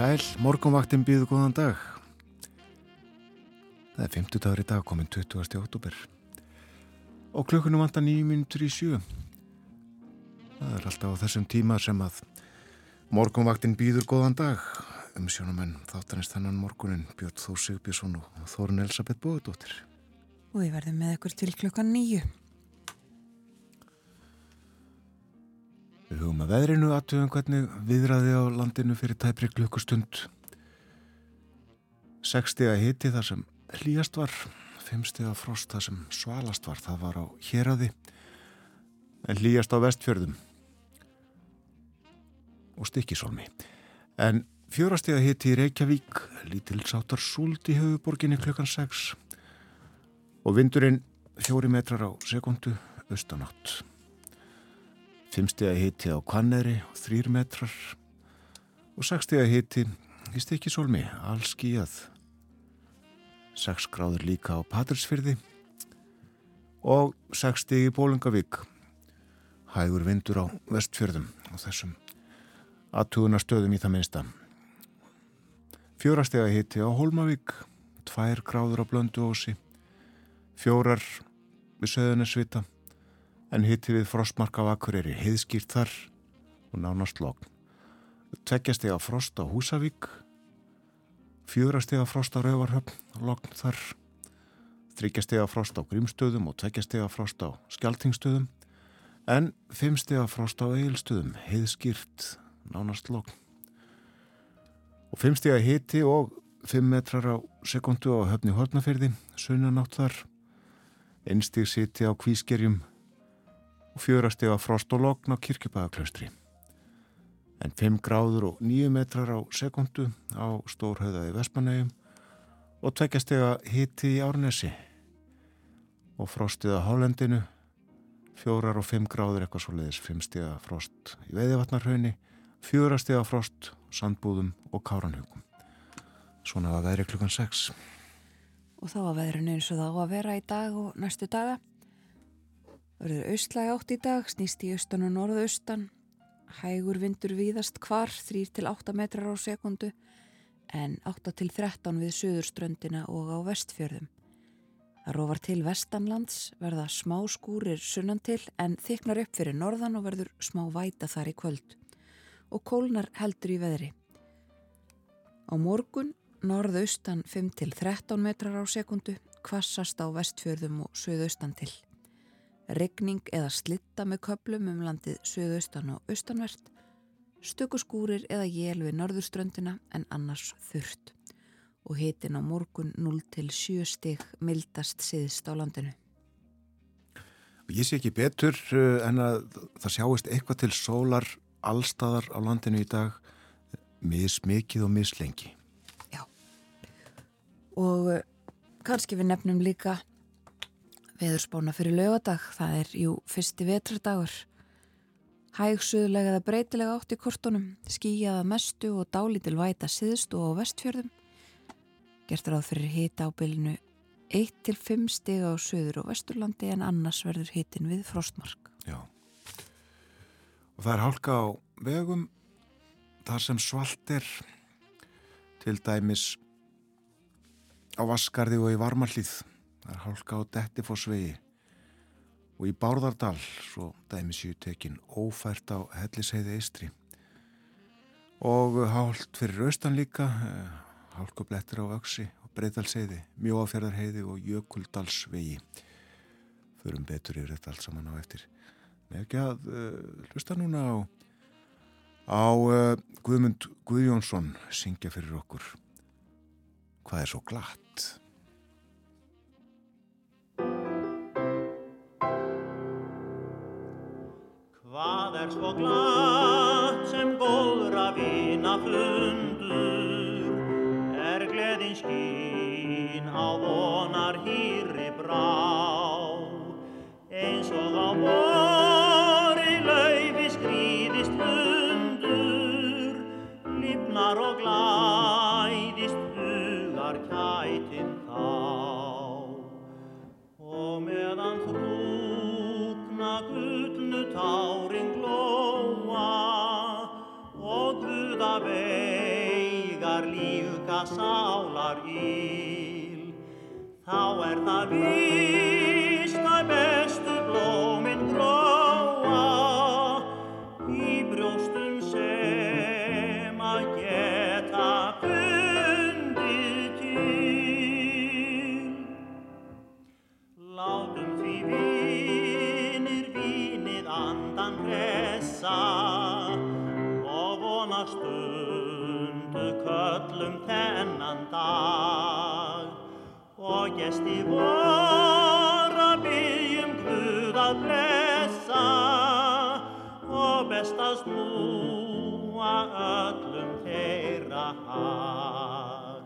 Sæl, morgunvaktin býðu góðan dag. Það er 50 dagur í dag, komin 20. oktober. Og klukkunum vantar nýjum minntur í sjö. Það er alltaf á þessum tíma sem að morgunvaktin býður góðan dag. Um sjónumenn þáttanist hennan morgunin Björn Þór Sigbjörnsson og Þórun Elisabeth Bóðdóttir. Og við verðum með ykkur til klukkan nýju. Við hugum að veðrinu aðtöðum hvernig viðræði á landinu fyrir tæpri klukkustund. 6 steg að hiti þar sem hlýjast var, 5 steg að frost þar sem svalast var, það var á héræði, en hlýjast á vestfjörðum og stikkisólmi. En 4 steg að hiti í Reykjavík, lítilsáttar súld í höfuborginni klukkan 6 og vindurinn 4 metrar á sekundu austanátt. Fimmstega hiti á Kvanneri, þrýr metrar og sextega hiti í Stikisólmi, all skíjað. Seks gráður líka á Patrísfyrði og sextegi í Bólingavík. Hægur vindur á vestfjörðum og þessum aðtuguna stöðum í það minnsta. Fjórastega hiti á Hólmavík, tvær gráður á Blönduósi, fjórar við Söðunarsvita en hitti við frostmark á Akureyri heiðskýrt þar og nánast logn. Tveggjastega frost á Húsavík, fjórastega frost á Rauvarhöfn, logn þar, þryggjastega frost á Grímstöðum og tveggjastega frost á Skeltingstöðum, en fimmstega frost á Egilstöðum, heiðskýrt, nánast logn. Og fimmstega hitti og fimm metrar á sekundu á höfni Hortnafyrði, sunnanátt þar, einstig siti á Kvískerjum, og fjörastega frost og logn á kirkjubæðaklaustri. En 5 gráður og 9 metrar á sekundu á stórhauðaði Vespanegum og tveggjastega hitti í Árnesi og frostið á Hálendinu, fjórar og 5 gráður eitthvað svo leiðis, 5 stega frost í Veiðivatnarhaunni, fjórastega frost, sandbúðum og káranhugum. Svona var veðri klukkan 6. Og þá var veðrinu eins og það á að vera í dag og næstu daga. Verður austlæg átt í dag, snýst í austan og norðaustan. Hægur vindur víðast hvar, 3-8 metrar á sekundu, en 8-13 við söðurströndina og á vestfjörðum. Það rófar til vestanlands, verða smá skúrir sunnan til, en þyknar upp fyrir norðan og verður smá væta þar í kvöld. Og kólnar heldur í veðri. Á morgun, norðaustan 5-13 metrar á sekundu, kvassast á vestfjörðum og söðaustan til regning eða slitta með köplum um landið söðaustan og austanvert, stökuskúrir eða jél við norðurströndina en annars þurft og hitin á morgun 0 til 7 stig mildast siðst á landinu. Ég sé ekki betur eh, en að það sjáist eitthvað til sólar allstaðar á landinu í dag mismikið og mislengi. Já, og eh, kannski við nefnum líka Veðurspána fyrir lögadag, það er jú fyrsti vetradagur. Hæg suðlega eða breytilega átt í kortunum, skíjaða mestu og dálítil væta siðst og á vestfjörðum. Gert ráð fyrir hita á bylnu 1-5 stiga á söður og vesturlandi en annars verður hitin við frostmark. Já, og það er hálka á vegum þar sem svalt er til dæmis á Vaskarði og í Varmallíð það er hálka á Dettifossvegi og í Bárðardal svo dæmisjú tekin ófært á Helliseiði Eistri og hálft fyrir austan líka eh, hálkublettir á Öksi og Breitalseiði, Mjóafjörðarheiði og Jökuldalsvegi. Förum betur yfir þetta allt saman á eftir. Nei ekki að uh, hlusta núna á, á uh, Guðmund Guðjónsson syngja fyrir okkur. Hvað er svo glatt? Hvað er svo glatt sem góðra vina fundur, er gleðin skín á vonar hýri brá, eins og á vori laufi skrýðist hundur, lífnar og glæðist veigar lífka sálar íl. Þá er það víst þennan dag og gesti voru að byggjum Guð að blessa og best að snúa öllum þeirra hag.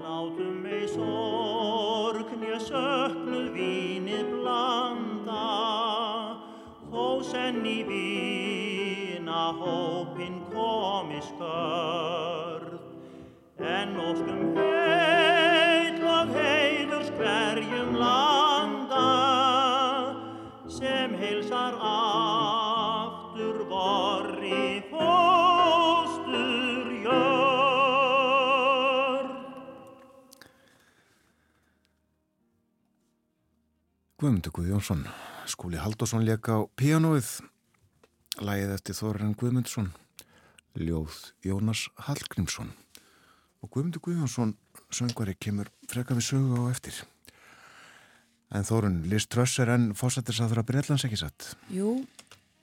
Látum mei sorgnja söknuð vínið blanda, þó senn í vína hópin komi skörð. Guðmundur Guðjónsson, skúli Haldásson leka á píanóið, lægið eftir Þorren Guðmundsson, ljóð Jónas Hallgrímsson og Guðmundur Guðjónsson söngvari kemur freka við sögu á eftir. En Þorun, Liz Truss er enn fósættisáður að Breitlands ekki satt. Jú,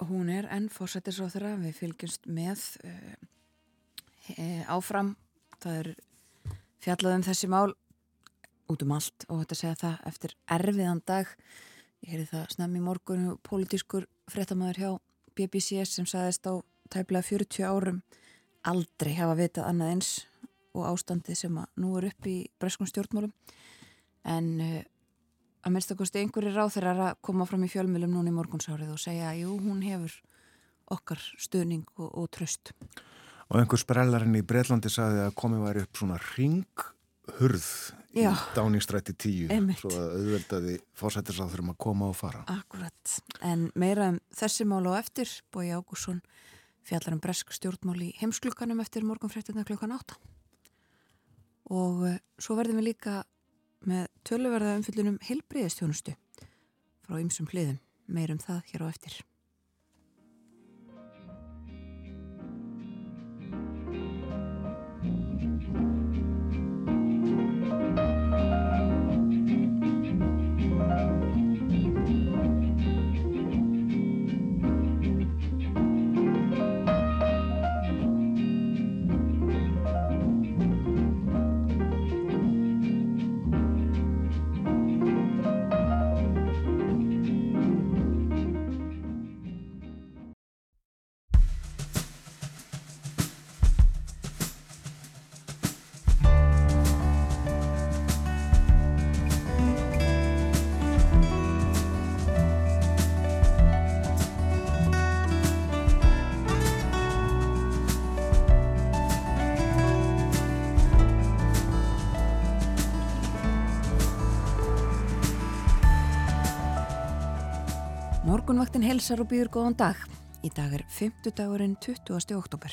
hún er enn fórsættisráþurra, við fylgjumst með uh, áfram. Það er fjallað um þessi mál út um allt og þetta segja það eftir erfiðan dag. Ég heyrði það snemmi morgunu, pólitískur frettamæður hjá BBC sem sagðist á tæplega 40 árum aldrei hafa vitað annað eins og ástandið sem að nú er upp í breskum stjórnmálum. En uh, að minnst að kosti einhverju ráð þeirra að koma fram í fjölmjölum núna í morgunsárið og segja jú, hún hefur okkar stuðning og, og tröst. Og einhver sprellarinn í Breitlandi sagði að komið væri upp svona ringhurð í Já. Dáningstrætti 10 Einmitt. svo að auðveldaði fósættisáður um að koma og fara. Akkurat. En meira um þessi mál á eftir, Bói Ágússon fjallar um bresk stjórnmál í heimsklukkanum eftir morgunfréttina klukkan 8. Og uh, svo verðum við líka með töluverða umfyllunum heilbriðistjónustu frá ymsum hliðum. Meira um það hér á eftir. Morgunvaktin helsar og býður góðan dag. Í dag er 50 dagurinn 20. oktober.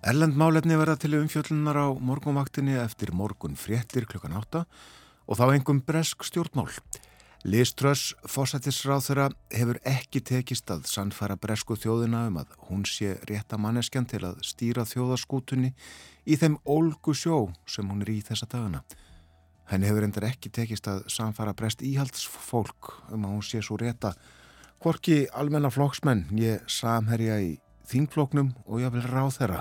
Erlend málefni verða til umfjöllunar á morgunvaktinni eftir morgun fréttir klukkan 8 og þá engum bresk stjórnmál. Liströss fósættisráð þeirra hefur ekki tekist að sannfæra bresku þjóðina um að hún sé rétta manneskjan til að stýra þjóðaskútunni í þeim ólgu sjó sem hún er í þessa dagana. Henni hefur endur ekki tekist að sannfæra brest íhaldsfólk um að hún sé svo rétta hvorki almenna flokksmenn ég samherja í þingfloknum og ég vil ráð þeirra.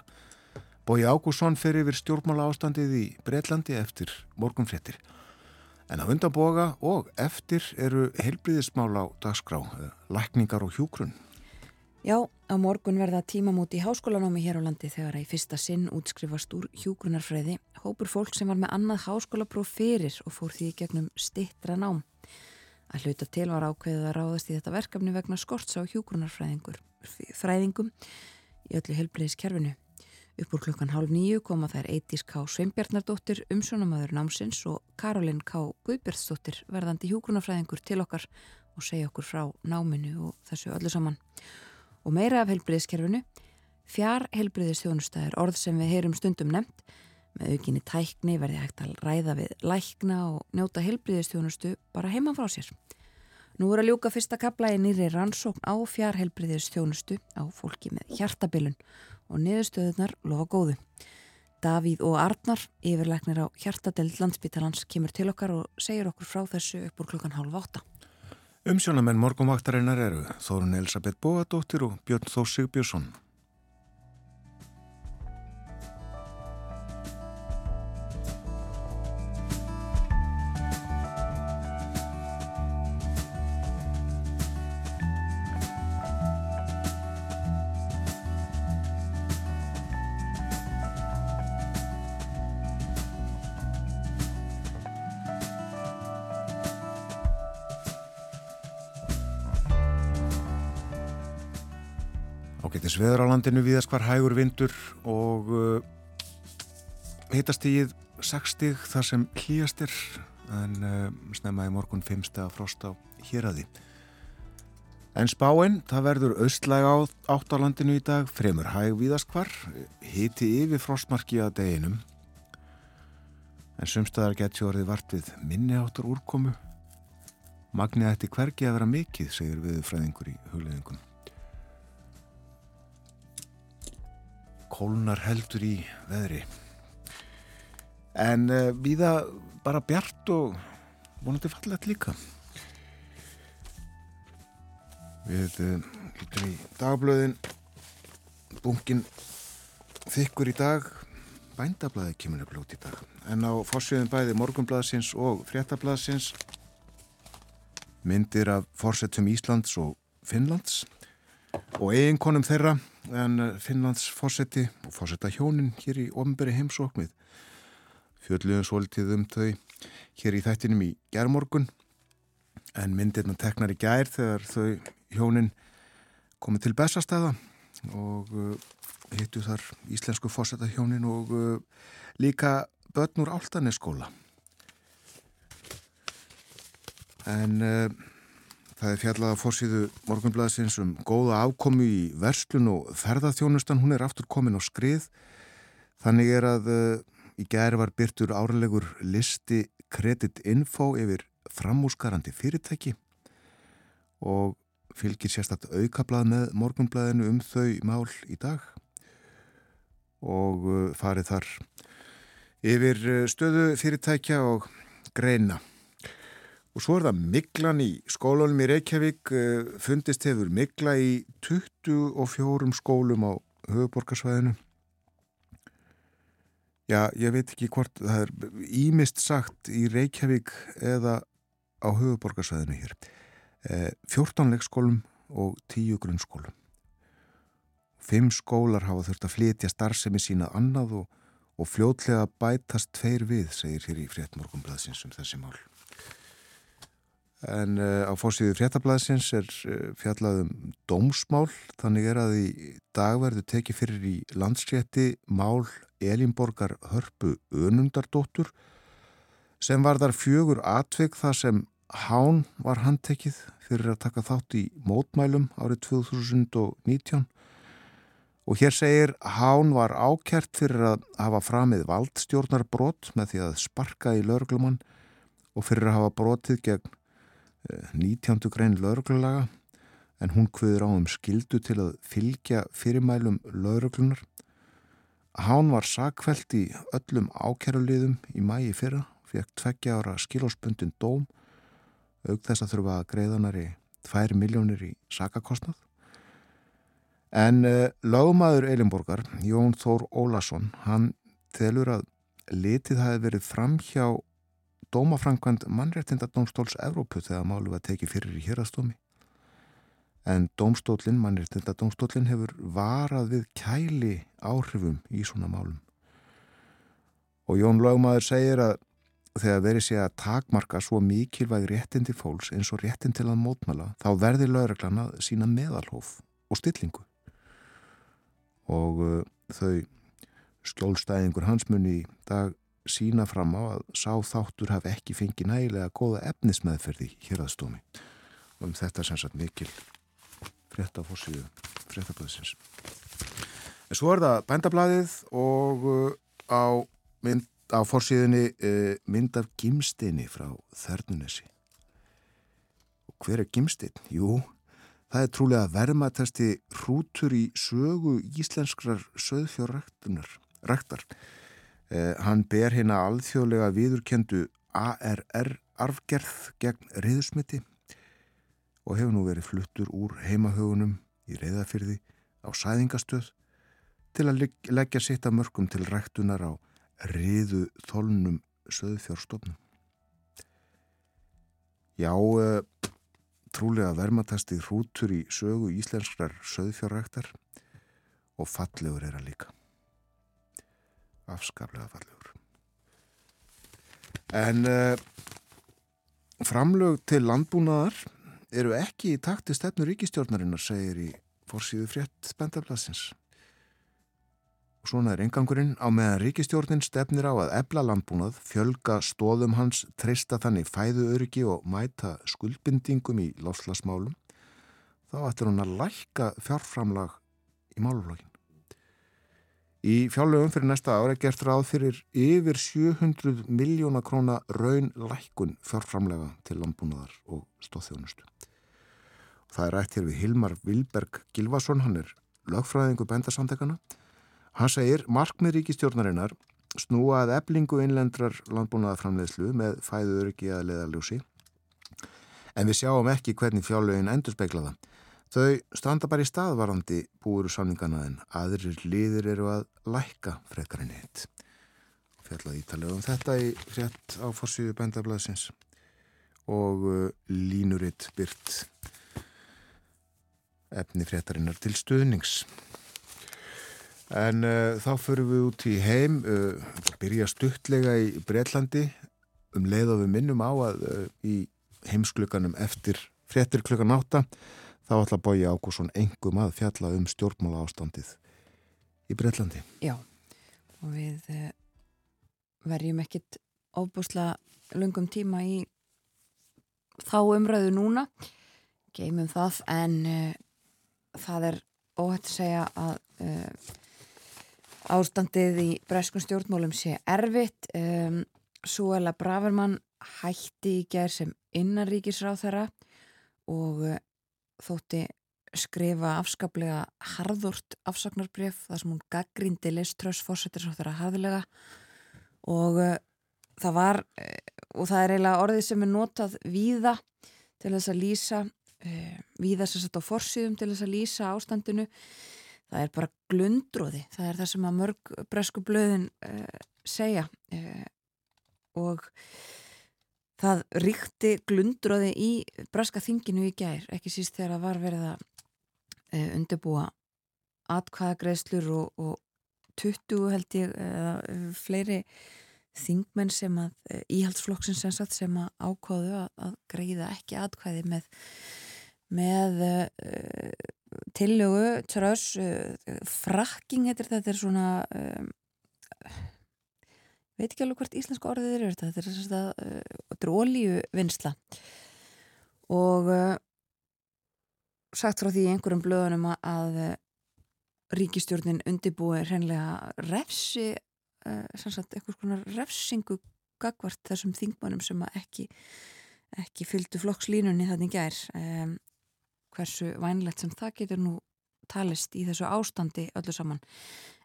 Bói Ágússon fer yfir stjórnmála ástandið í Breitlandi eftir morgunfrettir. En á undanboga og eftir eru heilbriðismál á dagskrá, eh, lækningar og hjúgrunn. Já, á morgun verða tímamót í háskólanámi hér á landi þegar að í fyrsta sinn útskrifast úr hjúgrunarfræði hópur fólk sem var með annað háskólapróf fyrir og fór því gegnum stittra nám. Að hluta til var ákveðið að ráðast í þetta verkefni vegna skorts á hjúgrunarfræðingum í öllu heilbriðiskerfinu. Upp úr klukkan hálf nýju koma þær Eitís K. Sveinbjarnardóttir, umsjónamaður námsins og Karolin K. Guðbjörnsdóttir verðandi hjúgrunafræðingur til okkar og segja okkur frá náminu og þessu öllu saman. Og meira af helbriðiskerfinu, fjár helbriðistjónustæðir, orð sem við heyrum stundum nefnt, með aukinni tækni verði hægt að ræða við lækna og njóta helbriðistjónustu bara heima frá sér. Nú er að ljúka fyrsta kapla í nýri rannsókn á fjárhelbriðistjónustu á fólki með hjartabilun og niðurstöðunar lofa góðu. Davíð og Arnar, yfirleiknir á hjartadelt landsbytalans, kemur til okkar og segir okkur frá þessu upp úr klukkan hálf átta. Umsjónamenn morgumvaktarinnar eru Þórun Elisabeth Bóadóttir og Björn Þó Sigbjörnsson. Ágættis veður á landinu viðast hvar hægur vindur og uh, hitastíð 60 þar sem hlýjastir en uh, snemma í morgun 5. frost á hýraði. En spáinn, það verður austlæg átt á landinu í dag, fremur hæg viðast hvar, hiti yfir frostmarki að deginum. En sumstaðar getur orðið vart við minni áttur úrkomu. Magnið ætti hvergi að vera mikið, segir við fræðingur í hugleðingun. Kólnar heldur í veðri. En uh, viða bara bjart og vonandi fallet líka. Við uh, lítum í dagblöðin. Bunkin þykkur í dag. Bændablaði kemur nefnilega út í dag. En á fórsviðin bæði morgunblaðsins og fréttablaðsins myndir af fórsetum Íslands og Finnlands og eiginkonum þeirra en eh, Finnlands fósetti og fósetta hjónin hér í ofnberi heimsóknið fjöldluðum svolítið um þau hér í þættinum í gerðmorgun en myndirna teknar í gær þegar þau hjónin komið til Bessastæða og uh, hittu þar íslensku fósetta hjónin og uh, líka börnur áltanesskóla en Það er fjallað að fórsýðu morgunblæðsins um góða afkomi í verslun og ferðarþjónustan. Hún er aftur komin á skrið. Þannig er að uh, í gerð var byrtur árlegur listi Credit Info yfir framúsgarandi fyrirtæki og fylgir sérstaklega aukablað með morgunblæðinu um þau mál í dag og uh, farið þar yfir uh, stöðu fyrirtækja og greina. Og svo er það Miklan í skólunum í Reykjavík, eh, fundist hefur Mikla í 24 skólum á höfuborgarsvæðinu. Já, ég veit ekki hvort það er ímist sagt í Reykjavík eða á höfuborgarsvæðinu hér. 14 eh, leikskólum og 10 grunnskólum. Fimm skólar hafa þurft að flytja starfsemi sína annað og, og fljótlega bætast tveir við, segir hér í fréttmorgumblaðsins um þessi mál en uh, á fórsíðu fréttablaðsins er uh, fjallað um dómsmál, þannig er að í dag verður tekið fyrir í landsrétti mál Elinborgar Hörpu Önundardóttur sem var þar fjögur atvig þar sem Hán var handtekið fyrir að taka þátt í mótmælum árið 2019 og hér segir Hán var ákjert fyrir að hafa framið valdstjórnarbrot með því að sparka í lörglumann og fyrir að hafa brotið gegn 19. grein lauruglulega en hún kviður á um skildu til að fylgja fyrirmælum lauruglunar. Hán var sakveld í öllum ákæruliðum í mægi fyrra, fekk tveggja ára skilósbundin dóm, auk þess að þurfa að greiðanari 2 miljónir í sakakostnað. En uh, lögmaður Elinborgar, Jón Þór Ólason, hann telur að litið hafi verið fram hjá dómafrankvæmt mannréttindadómstóls Evrópu þegar málu var tekið fyrir í hérastómi en domstólinn, mannréttindadómstólinn hefur varað við kæli áhrifum í svona málum. Og Jón Laugmaður segir að þegar verið sé að takmarka svo mikilvæg réttindi fólks eins og réttin til að mótmala, þá verði lauraglan að sína meðalhof og stillingu. Og uh, þau skjólstæðingur hansmunni í dag sína fram á að sá þáttur hafi ekki fengið nægilega góða efnismeðferði hér aðstómi. Og um þetta sem sagt mikil fréttafórsíðu fréttablaðsins. En svo er það bændablaðið og uh, á, mynd, á fórsíðunni uh, mynd af gimsteini frá Þernunesi. Og hver er gimstein? Jú, það er trúlega vermatasti hrútur í sögu íslenskrar söðfjörræktunar. Ræktar. Uh, hann ber hérna alþjóðlega viðurkendu ARR arfgerð gegn reyðusmiti og hefur nú verið fluttur úr heimahögunum í reyðafyrði á sæðingastöð til að leggja sitt að mörgum til ræktunar á reyðu þólnum söðfjárstofnum. Já, uh, trúlega vermatasti hrútur í sögu íslenskrar söðfjárræktar og fallegur er að líka. Afskaplega fallegur. En uh, framlög til landbúnaðar eru ekki í takti stefnu ríkistjórnarinnar, segir í fórsíðu frétt spendablasins. Og svona er engangurinn á meðan ríkistjórnin stefnir á að ebla landbúnað, fjölga stóðum hans, treysta þannig fæðuöryggi og mæta skuldbindingum í lofslagsmálum, þá ættir hún að lækka fjárframlag í máluflagin. Í fjárlögum fyrir næsta ára gert ráð fyrir yfir 700 miljóna króna raun lækkun fjárframlega til landbúnaðar og stóðþjónustu. Það er rætt hér við Hilmar Vilberg Gilvason, hann er lögfræðingu bændasamtekana. Hann segir, markmið ríkistjórnarinnar snúa að eblingu innlendrar landbúnaðarframleðslu með fæðuröryggi að leðaljósi. En við sjáum ekki hvernig fjárlögin endur speiklaða. Þau standa bara í staðvarandi búuru samningana en aðrir liðir eru að lækka frekarinn hitt. Fjallaði ítalega um þetta í frétt á fórsíðu bændablaðsins og uh, línuritt byrt efni fréttarinnar til stuðnings. En uh, þá förum við út í heim, uh, byrja stuttlega í Breitlandi um leið og við minnum á að uh, í heimsklukanum eftir fréttir klukkan átta þá ætla Bói Ágússon engum að fjalla um stjórnmála ástandið í Breitlandi. Já, og við uh, verjum ekkit ofbúsla lungum tíma í þá umræðu núna, geymum það en uh, það er óhætt að segja að uh, ástandið í breskun stjórnmálum sé erfitt um, Súela Bravermann hætti í gerð sem innanríkisráð þeirra og þótti skrifa afskaplega harðort afsagnarbref þar sem hún gaggrindi liströss fórsetir svo þeirra harðilega og uh, það var og það er eiginlega orðið sem er notað víða til þess að lýsa uh, víða sér satt á forsýðum til þess að lýsa ástandinu. Það er bara glundróði það er það sem að mörg bresku blöðin uh, segja uh, og það ríkti glundróði í breska þinginu í gær ekki síst þegar það var verið að undirbúa atkvæðagreðslur og, og 20 held ég eða fleiri þingmenn sem að íhaldsflokksins sem að ákváðu að, að greiða ekki atkvæði með með uh, tillögu tröss uh, frakking heitir þetta er svona veit ekki alveg hvert íslensku orðið er þetta er þetta uh, þetta er ólíu vinsla og sagt frá því einhverjum blöðunum að ríkistjórnin undibúi hreinlega refsi eitthvað svona refsingu gagvart þessum þingmannum sem ekki ekki fylgdu flokkslínunni þannig gær um, hversu vænlegt sem það getur nú talist í þessu ástandi öllu saman.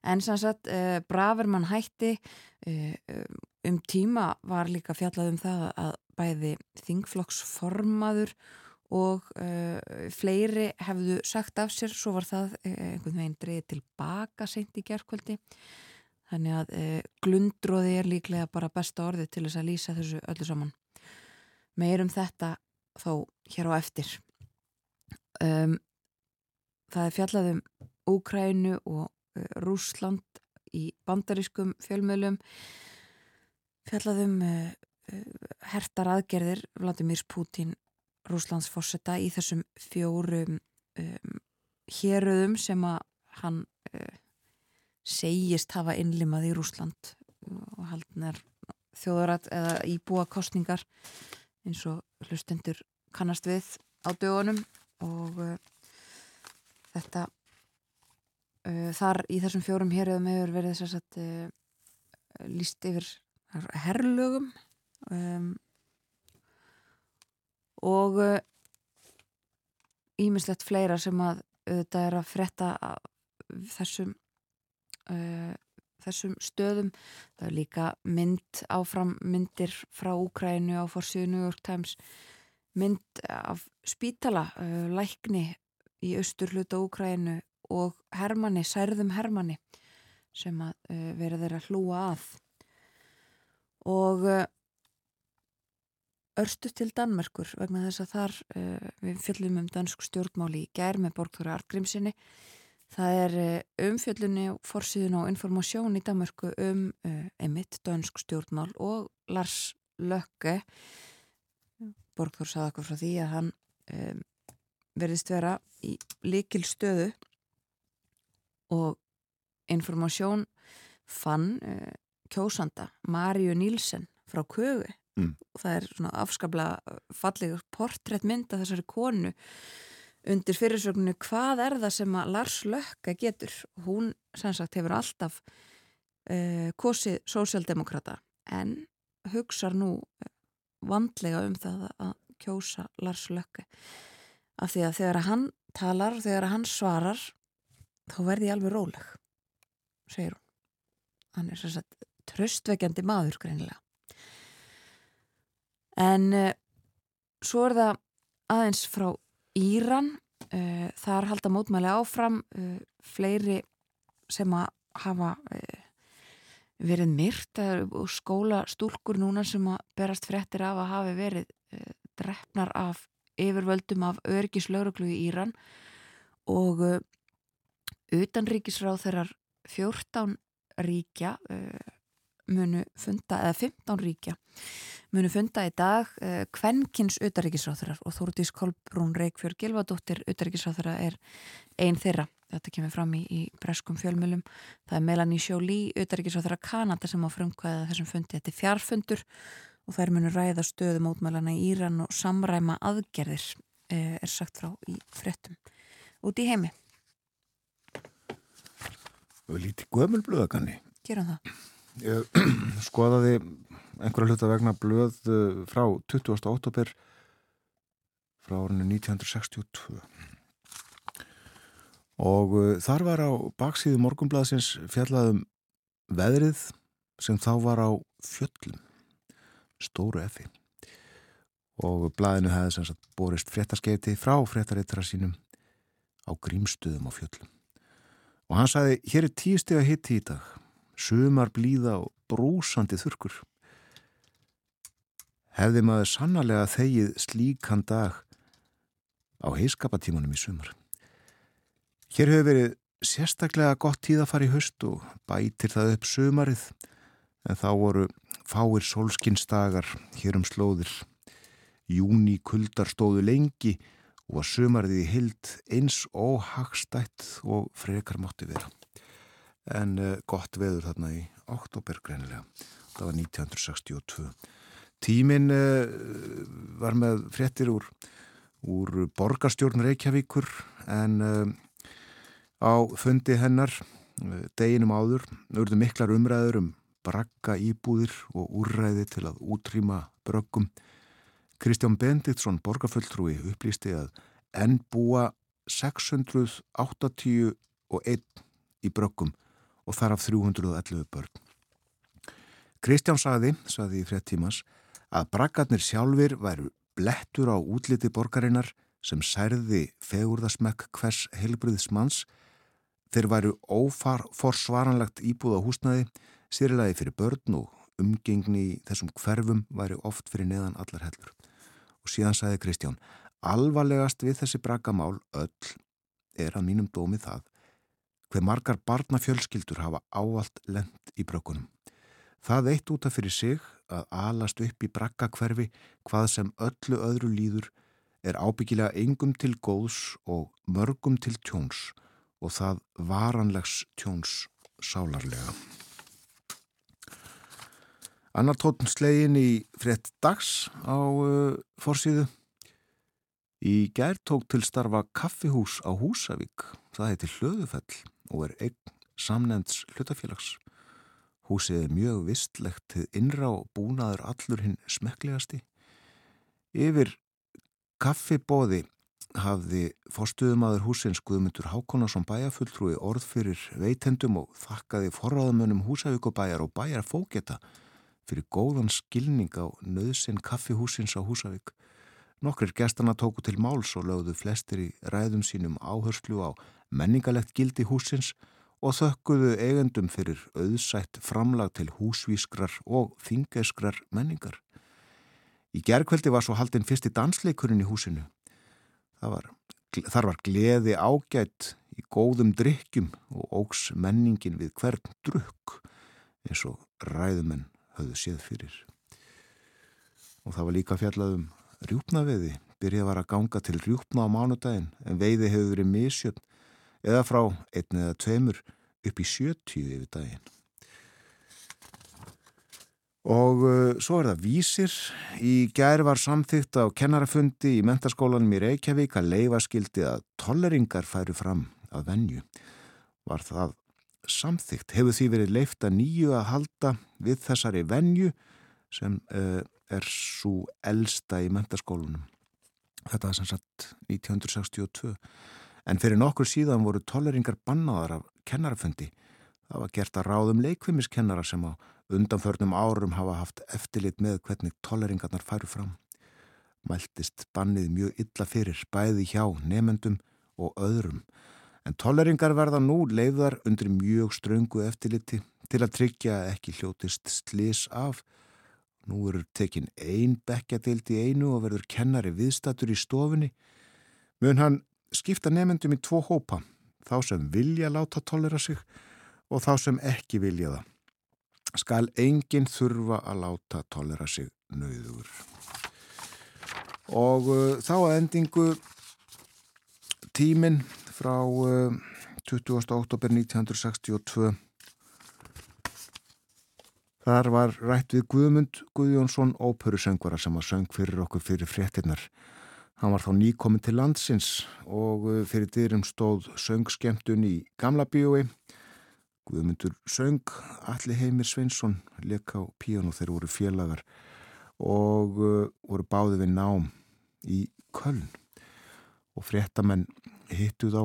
En sannsagt, uh, Bravermann hætti uh, um tíma var líka fjallað um það að bæði þingflokksformaður og uh, fleiri hefðu sagt af sér, svo var það einhvern veginn dreyið tilbaka seint í gerðkvöldi. Þannig að glundróði er líklega bara besta orði til þess að lýsa þessu öllu saman. Meirum þetta þó hér á eftir. Um, það er fjallað um Úkrænu og Rúsland í bandarískum fjölmjölum fjallað um uh, uh, hertar aðgerðir Vladimir Putin Rúslands fórseta í þessum fjórum um, héröðum sem að hann uh, segist hafa innlimað í Rúsland og haldnar þjóðarat eða íbúa kostningar eins og hlustendur kannast við á dögunum. Og uh, þetta þar í þessum fjórum héröðum hefur verið þess að uh, líst yfir herrlögum um, og ímislegt fleira sem að þetta er að fretta þessum þessum stöðum. Það er líka mynd áfram myndir frá Úkrænu á forsíðu New York Times mynd af spítala, uh, lækni í austur hluta Úkrænu og Hermanni, særðum Hermanni sem að uh, verður að hlúa að. Og uh, örstu til Danmerkur vegna þess að þar við fjöllum um dansk stjórnmáli í gær með Borgþóra Artgrímsinni það er umfjöllunni fórsíðun og informasjón í Danmörku um emitt dansk stjórnmál og Lars Lökke Borgþór saði okkur frá því að hann um, verðist vera í likil stöðu og informasjón fann uh, kjósanda Marju Nílsen frá Kögu mm. og það er svona afskabla falleg portréttmynd af þessari konu undir fyrirsögnu hvað er það sem að Lars Lökka getur? Hún sannsagt hefur alltaf uh, kosið sósjaldemokrata en hugsar nú vandlega um það að kjósa Lars Lökke af því að þegar hann talar, þegar hann svarar þá verði ég alveg róleg segir hún. Hann er svo að tröstveikjandi maður greinilega. En uh, svo er það aðeins frá Íran. Uh, þar halda mótmæli áfram uh, fleiri sem að hafa verið myrt. Skóla stúlkur núna sem að berast frettir af að hafi verið drefnar af yfirvöldum af örgislauruglu í Íran. Og utanríkisráð þeirrar 14 ríkja uh, munu funda, eða 15 ríkja munu funda í dag kvennkins utanríkisráð og Þúrtís Kolbrún Reykjörg Gilvadóttir utanríkisráð er einn þeirra. Þetta kemur fram í, í breskum fjölmjölum það er Melanie Jolie, þeirra Kanada sem á frumkvæða þessum fundi. Þetta er fjarfundur og þær munur ræða stöðum mótmælana í Íran og samræma aðgerðir eh, er sagt frá í frettum út í heimi Við líti gömulblöðakanni Gerum það. Ég skoðaði einhverja hluta vegna blöð eh, frá 20. óttobir frá árinu 1962 og uh, þar var á baksíðu morgunblæðsins fjallaðum veðrið sem þá var á fjöllum stóru effi. Og blæðinu hefði sem sagt borist fréttaskeiti frá fréttarittra sínum á grímstöðum á fjöllum og hann sagði hér er tíustega hitti í dag. Sumar blíða og brúsandi þurkur hefði maður sannarlega þegið slíkan dag á heiskapatímanum í sumar? Hér hefur verið sérstaklega gott tíð að fara í höst og bætir það upp sömarið en þá voru fáir solskinnsdagar hér um slóðir. Júni kuldar stóðu lengi og var sömarið í hild eins óhagstætt og frekar mótti vera. En uh, gott veður þarna í oktober greinilega. Það var 1962. Tímin uh, var með frettir úr, úr borgarstjórn Reykjavíkur en... Uh, á fundi hennar eh, deginum áður, auðvitað miklar umræður um brakka íbúðir og úrræði til að útrýma brökkum Kristján Benditsson, borgarfulltrúi, upplýsti að enn búa 681 í brökkum og þar af 311 börn. Kristján saði, saði í frettímas, að brakkarnir sjálfur væru blettur á útliti borgarinnar sem særði fegurðasmekk hvers heilbriðsmanns þeir væru óforsvaranlegt íbúða húsnaði, sýrilagi fyrir börn og umgengni í þessum hverfum væri oft fyrir neðan allar hellur. Og síðan sagði Kristján, alvarlegast við þessi brakamál öll er að mínum dómi það hver margar barnafjölskyldur hafa ávalt lend í brökunum. Það eitt út af fyrir sig að alast upp í brakkakverfi hvað sem öllu öðru líður er ábyggilega engum til góðs og mörgum til tjóns og það varanlegs tjóns sálarlega. Annar tóttum slegin í frett dags á uh, forsýðu. Í gær tók til starfa kaffihús á Húsavík. Það heiti Hlöðufell og er eign samnefnds hlutafélags. Húsið er mjög vistlegt til innra og búnaður allur hinn smekklegasti. Yfir kaffibóði hafði fórstuðumadur húsins Guðmundur Hákonarsson bæjarfulltrúi orð fyrir veitendum og þakkaði forraðamönnum Húsavíkubæjar og bæjar fóketa fyrir góðan skilning á nöðsinn kaffihúsins á Húsavík. Nokkrir gestana tóku til máls og lögðu flestir í ræðum sínum áherslu á menningalegt gildi húsins og þökkuðu eigendum fyrir auðsætt framlag til húsvískrar og þingeskrar menningar. Í gerðkveldi var svo haldinn fyrsti dansleikurinn í húsinu Var, þar var gleði ágætt í góðum drykkjum og ógs menningin við hvern drukk eins og ræðumenn höfðu séð fyrir. Og það var líka fjallaðum rjúpnaveði. Byrjað var að ganga til rjúpna á mánudaginn en veiði hefur verið misjöfn eða frá einn eða tveimur upp í sjötíu yfir daginn. Og uh, svo er það vísir. Í gær var samþygt á kennarafundi í mentaskólanum í Reykjavík að leifaskildi að tolleringar færu fram að venju. Var það samþygt? Hefur því verið leift að nýju að halda við þessari venju sem uh, er svo elsta í mentaskólanum. Þetta er sem sagt 1962. En fyrir nokkur síðan voru tolleringar bannaðar af kennarafundi. Það var gert að ráðum leikvimiskennara sem á undanförnum árum hafa haft eftirlit með hvernig tolleringarnar færu fram. Mæltist bannið mjög illa fyrir bæði hjá nefendum og öðrum. En tolleringar verða nú leiðar undir mjög ströngu eftirliti til að tryggja ekki hljótist slis af. Nú eru tekin ein bekkjadild í einu og verður kennari viðstatur í stofunni. Mun hann skipta nefendum í tvo hópa, þá sem vilja láta tollera sig og þá sem ekki vilja það skal enginn þurfa að láta tólera sig nöður. Og uh, þá að endingu tíminn frá uh, 20. oktober 1962 Þar var rætt við Guðmund Guðjónsson óperusöngvara sem að söng fyrir okkur fyrir fréttinnar. Hann var þá nýkomin til landsins og uh, fyrir dyrum stóð söngskemtun í Gamla bíói Guðmundur söng, Alli Heimir Sveinsson leik á píjónu þeir voru félagar og uh, voru báði við nám í Köln og fréttamenn hittu þá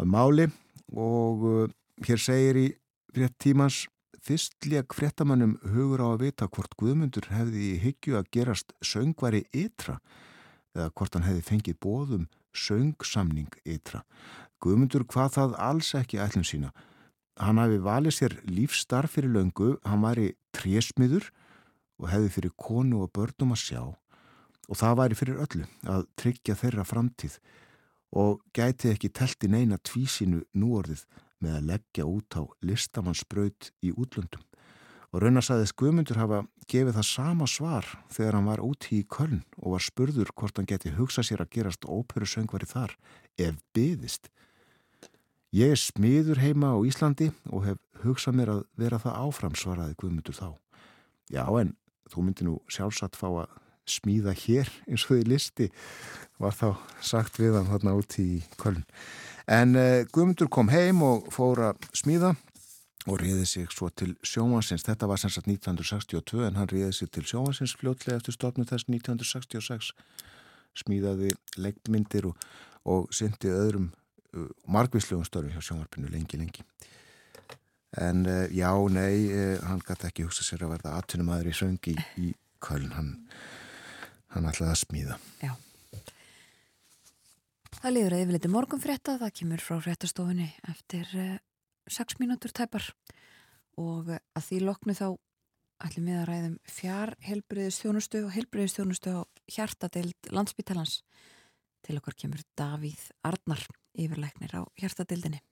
að máli og uh, hér segir í frétt tímans fyrst leik fréttamannum hugur á að vita hvort Guðmundur hefði í hyggju að gerast söngvari ytra eða hvort hann hefði fengið bóðum söngsamning ytra. Guðmundur hvað það alls ekki ætlum sína Hann hafi valið sér lífstarf fyrir löngu, hann var í trésmiður og hefði fyrir konu og börnum að sjá og það væri fyrir öllu að tryggja þeirra framtíð og gæti ekki telti neina tvísinu núorðið með að leggja út á listamannsbraut í útlöndum. Og raunasæðis Guðmundur hafa gefið það sama svar þegar hann var úti í Köln og var spurður hvort hann geti hugsað sér að gerast óperusöngvari þar ef byðist. Ég er smiður heima á Íslandi og hef hugsað mér að vera það áfram svaraði Guðmundur þá. Já en þú myndi nú sjálfsagt fá að smíða hér eins og því listi var þá sagt við hann þarna út í Köln. En uh, Guðmundur kom heim og fór að smíða og riði sig svo til sjómansins. Þetta var sem sagt 1962 en hann riði sig til sjómansins fljótlega eftir stofnum þess 1966 smíðaði leikmyndir og, og syndi öðrum uh, margvíslegum störfi hjá sjómarpinu lengi lengi. En uh, já, nei, uh, hann gæti ekki hugsa sér að verða aðtunum aður í söngi í Köln. Hann, hann ætlaði að smíða. Já. Það liður að yfirleiti morgunfrétta, það kemur frá fréttastofunni eftir 6 mínútur tæpar og að því loknu þá ætlum við að ræðum fjár helbriðistjónustu og helbriðistjónustu á hjartadeild landsbyttalans til okkar kemur Davíð Arnar yfirleiknir á hjartadeildinni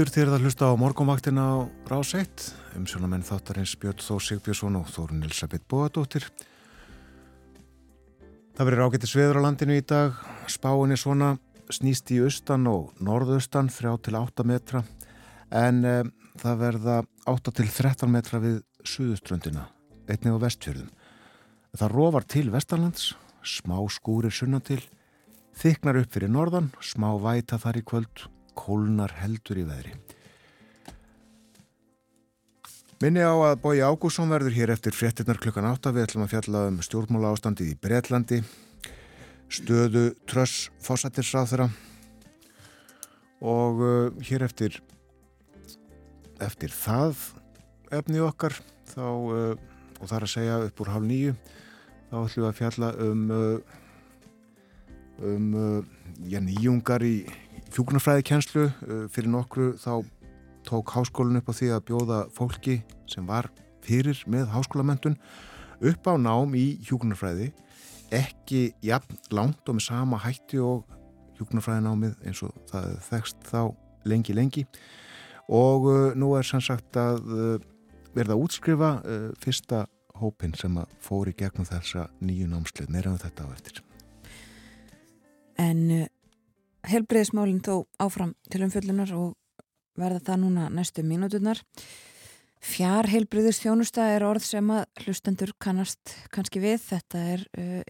aftur þegar það hlusta á morgumvaktina á rás 1 um sjónamenn þáttarins Björn Þó Sigbjörnsson og Þórun Elisabeth Bóadóttir. Það verður ágættis veður á landinu í dag. Spáin er svona snýst í austan og norðaustan 3-8 metra. En e, það verða 8-13 metra við suðuströndina einnig á vestfjörðum. Það rofar til vestanlands smá skúrir sunna til þyknar upp fyrir norðan smá væta þar í kvöld kólnar heldur í veðri. Minni á að Bói Ágússon verður hér eftir fréttinnar klukkan 8. Við ætlum að fjalla um stjórnmála ástandið í Breitlandi, stöðu tröss fósættirsráþura og uh, hér eftir, eftir það efni okkar þá, uh, og það er að segja upp úr hálf nýju, þá ætlum við að fjalla um, uh, um já, nýjungar í hjúknarfræði kjenslu uh, fyrir nokkru þá tók háskólinn upp á því að bjóða fólki sem var fyrir með háskólamöndun upp á nám í hjúknarfræði ekki jafn langt og með sama hætti og hjúknarfræðinámið eins og það þekst þá lengi lengi. Og uh, nú er sannsagt að uh, verða að útskrifa uh, fyrsta hópin sem að fóri gegnum þessa nýju námslið meira um þetta á eftir. En helbreyðismálinn þó áfram til umfjöllunar og verða það núna næstu mínúturnar. Fjár helbreyðistjónusta er orð sem að hlustendur kannast kannski við. Þetta er uh,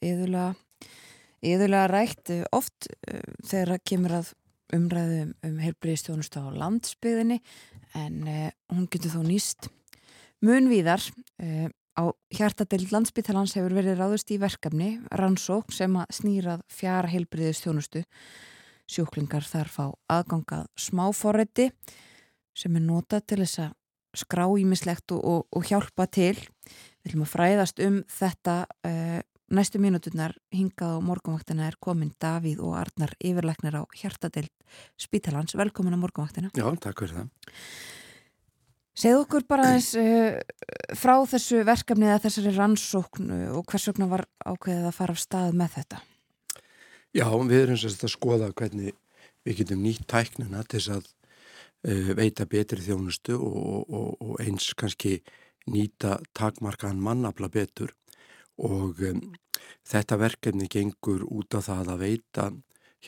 yðurlega, rætt uh, oft uh, þegar það kemur að umræðu um, um helbreyðistjónusta á landsbyðinni en uh, hún getur þó nýst. Munvíðar uh, á hjartadelt landsbyðtalans hefur verið ráðust í verkefni rannsók sem að snýrað fjár helbreyðistjónustu Sjúklingar þar fá aðgangað smáforrætti sem er notað til þess að skrá ímislegt og, og, og hjálpa til. Við viljum að fræðast um þetta uh, næstu mínuturnar hingað á morgunvaktina er komin Davíð og Arnar yfirleiknir á hjartadeild Spítalans. Velkomin á morgunvaktina. Já, takk fyrir það. Segð okkur bara eins uh, frá þessu verkefni eða þessari rannsókn og hvers vegna var ákveðið að fara af stað með þetta? Já, við erum sérst að skoða hvernig við getum nýtt tæknina til þess að uh, veita betri þjónustu og, og, og eins kannski nýta takmarkaðan mannabla betur. Og um, þetta verkefni gengur út á það að veita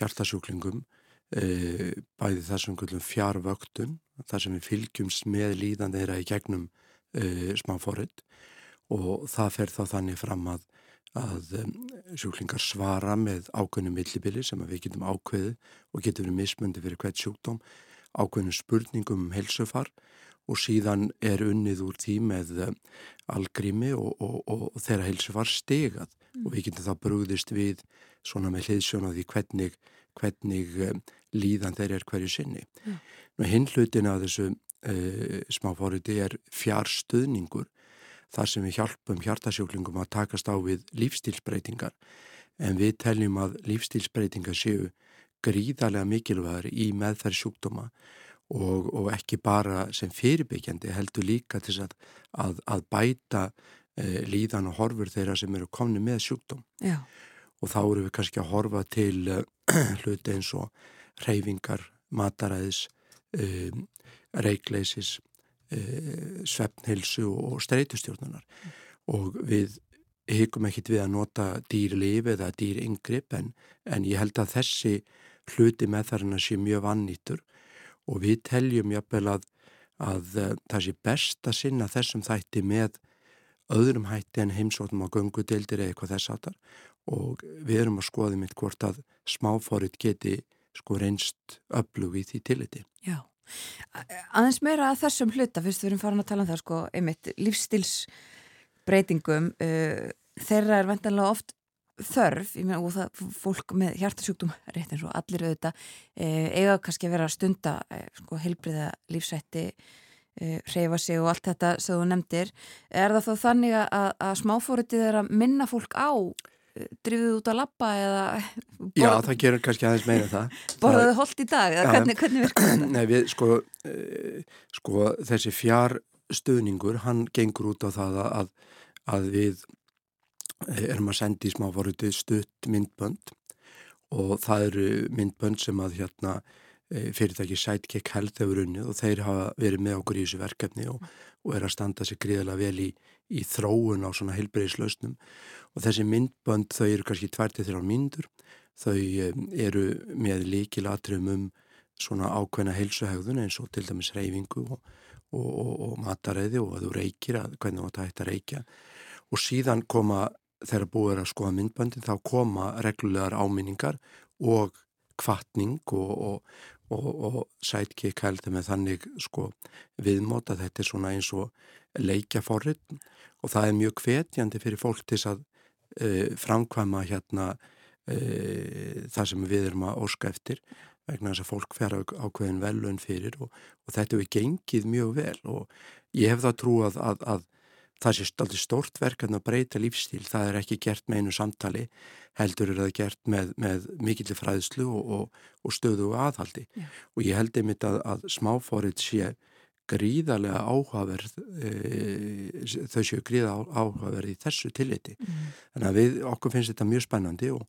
hjartasjúklingum uh, bæði þessum fjárvöktun þar sem við fylgjumst með líðan þeirra í gegnum uh, smáfórið og það fer þá þannig fram að, að sjúklingar svara með ákveðnum millibili sem við getum ákveðið og getur verið mismundi fyrir hvert sjúkdóm, ákveðnum spurningum um helsufar og síðan er unnið úr því með algrými og, og, og, og þeirra helsufar stegað mm. og við getum þá brúðist við svona með hliðsjónaði hvernig, hvernig um, líðan þeir er hverju sinni. Mm. Nú hinn hlutin að þessu uh, smáfóriti er fjárstuðningur þar sem við hjálpum hjartasjóklingum að takast á við lífstílsbreytingar en við teljum að lífstílsbreytingar séu gríðarlega mikilvægur í meðferð sjúkdóma og, og ekki bara sem fyrirbyggjandi heldur líka til að, að, að bæta uh, líðan og horfur þeirra sem eru komni með sjúkdóm Já. og þá eru við kannski að horfa til uh, hluti eins og reyfingar, mataræðis um, reikleysis uh, svefnhilsu og streytustjórnunar mm. og við hyggum ekkit við að nota dýrlif eða dýringgrip en, en ég held að þessi hluti með þarna sé mjög vannýtur og við teljum jafnvel að, að uh, það sé best að sinna þessum þætti með öðrum hætti en heimsóttum á göngudeildir eða eitthvað þess aftar og við erum að skoða mitt hvort að smáfórið geti sko reynst öflug í því tiliti. Já, aðeins meira að þessum hluta, fyrst við erum farin að tala um það sko, einmitt lífstilsbreytingum uh, þeirra er vendanlega oft þörf, ég meina, og það fólk með hjartasjúkdum, rétt eins og allir auðvitað, uh, eiga kannski að vera að stunda uh, sko heilbriða lífsætti reyfa sig og allt þetta sem þú nefndir, er það þá þannig að, að smáfóritið er að minna fólk á drifðuð út að lappa eða borð... Já, það gerur kannski aðeins meira það Borðaðu holdt í dag eða ja, hvernig, hvernig virkar þetta? Nei, við, sko, uh, sko þessi fjárstuðningur hann gengur út á það að, að við erum að senda í smáforuti stutt myndbönd og það eru myndbönd sem að hérna eh, fyrirtæki Sidekick Health hefur unnið og þeir hafa verið með okkur í þessu verkefni og, og er að standa sig gríðilega vel í, í þróun á svona heilbreyðislausnum og þessi myndbönd þau eru kannski 23 myndur þau eru með líkil atriðum um svona ákveðna heilsuhegðun eins og til dæmis reyfingu og, og, og, og mataræði og að þú reykir að hvernig þú ætti að reykja. Og síðan koma þegar búið að skoða myndböndin þá koma reglulegar áminningar og kvartning og sætki kældi með þannig sko viðmóta þetta er svona eins og leikja forrið og það er mjög hvetjandi fyrir fólk til að uh, framkvæma hérna uh, það sem við erum að óska eftir vegna þess að fólk fer ákveðin velun fyrir og, og þetta hefur gengið mjög vel og ég hef það trú að, að, að það sé alltaf stórt verk að breyta lífstíl, það er ekki gert með einu samtali, heldur er það gert með, með mikill fræðslu og, og, og stöðu og aðhaldi Já. og ég held einmitt að, að smáfórið sé gríðarlega áhugaverð e, þau séu gríðarlega áhugaverð í þessu tilliti mm. þannig að við, okkur finnst þetta mjög spennandi og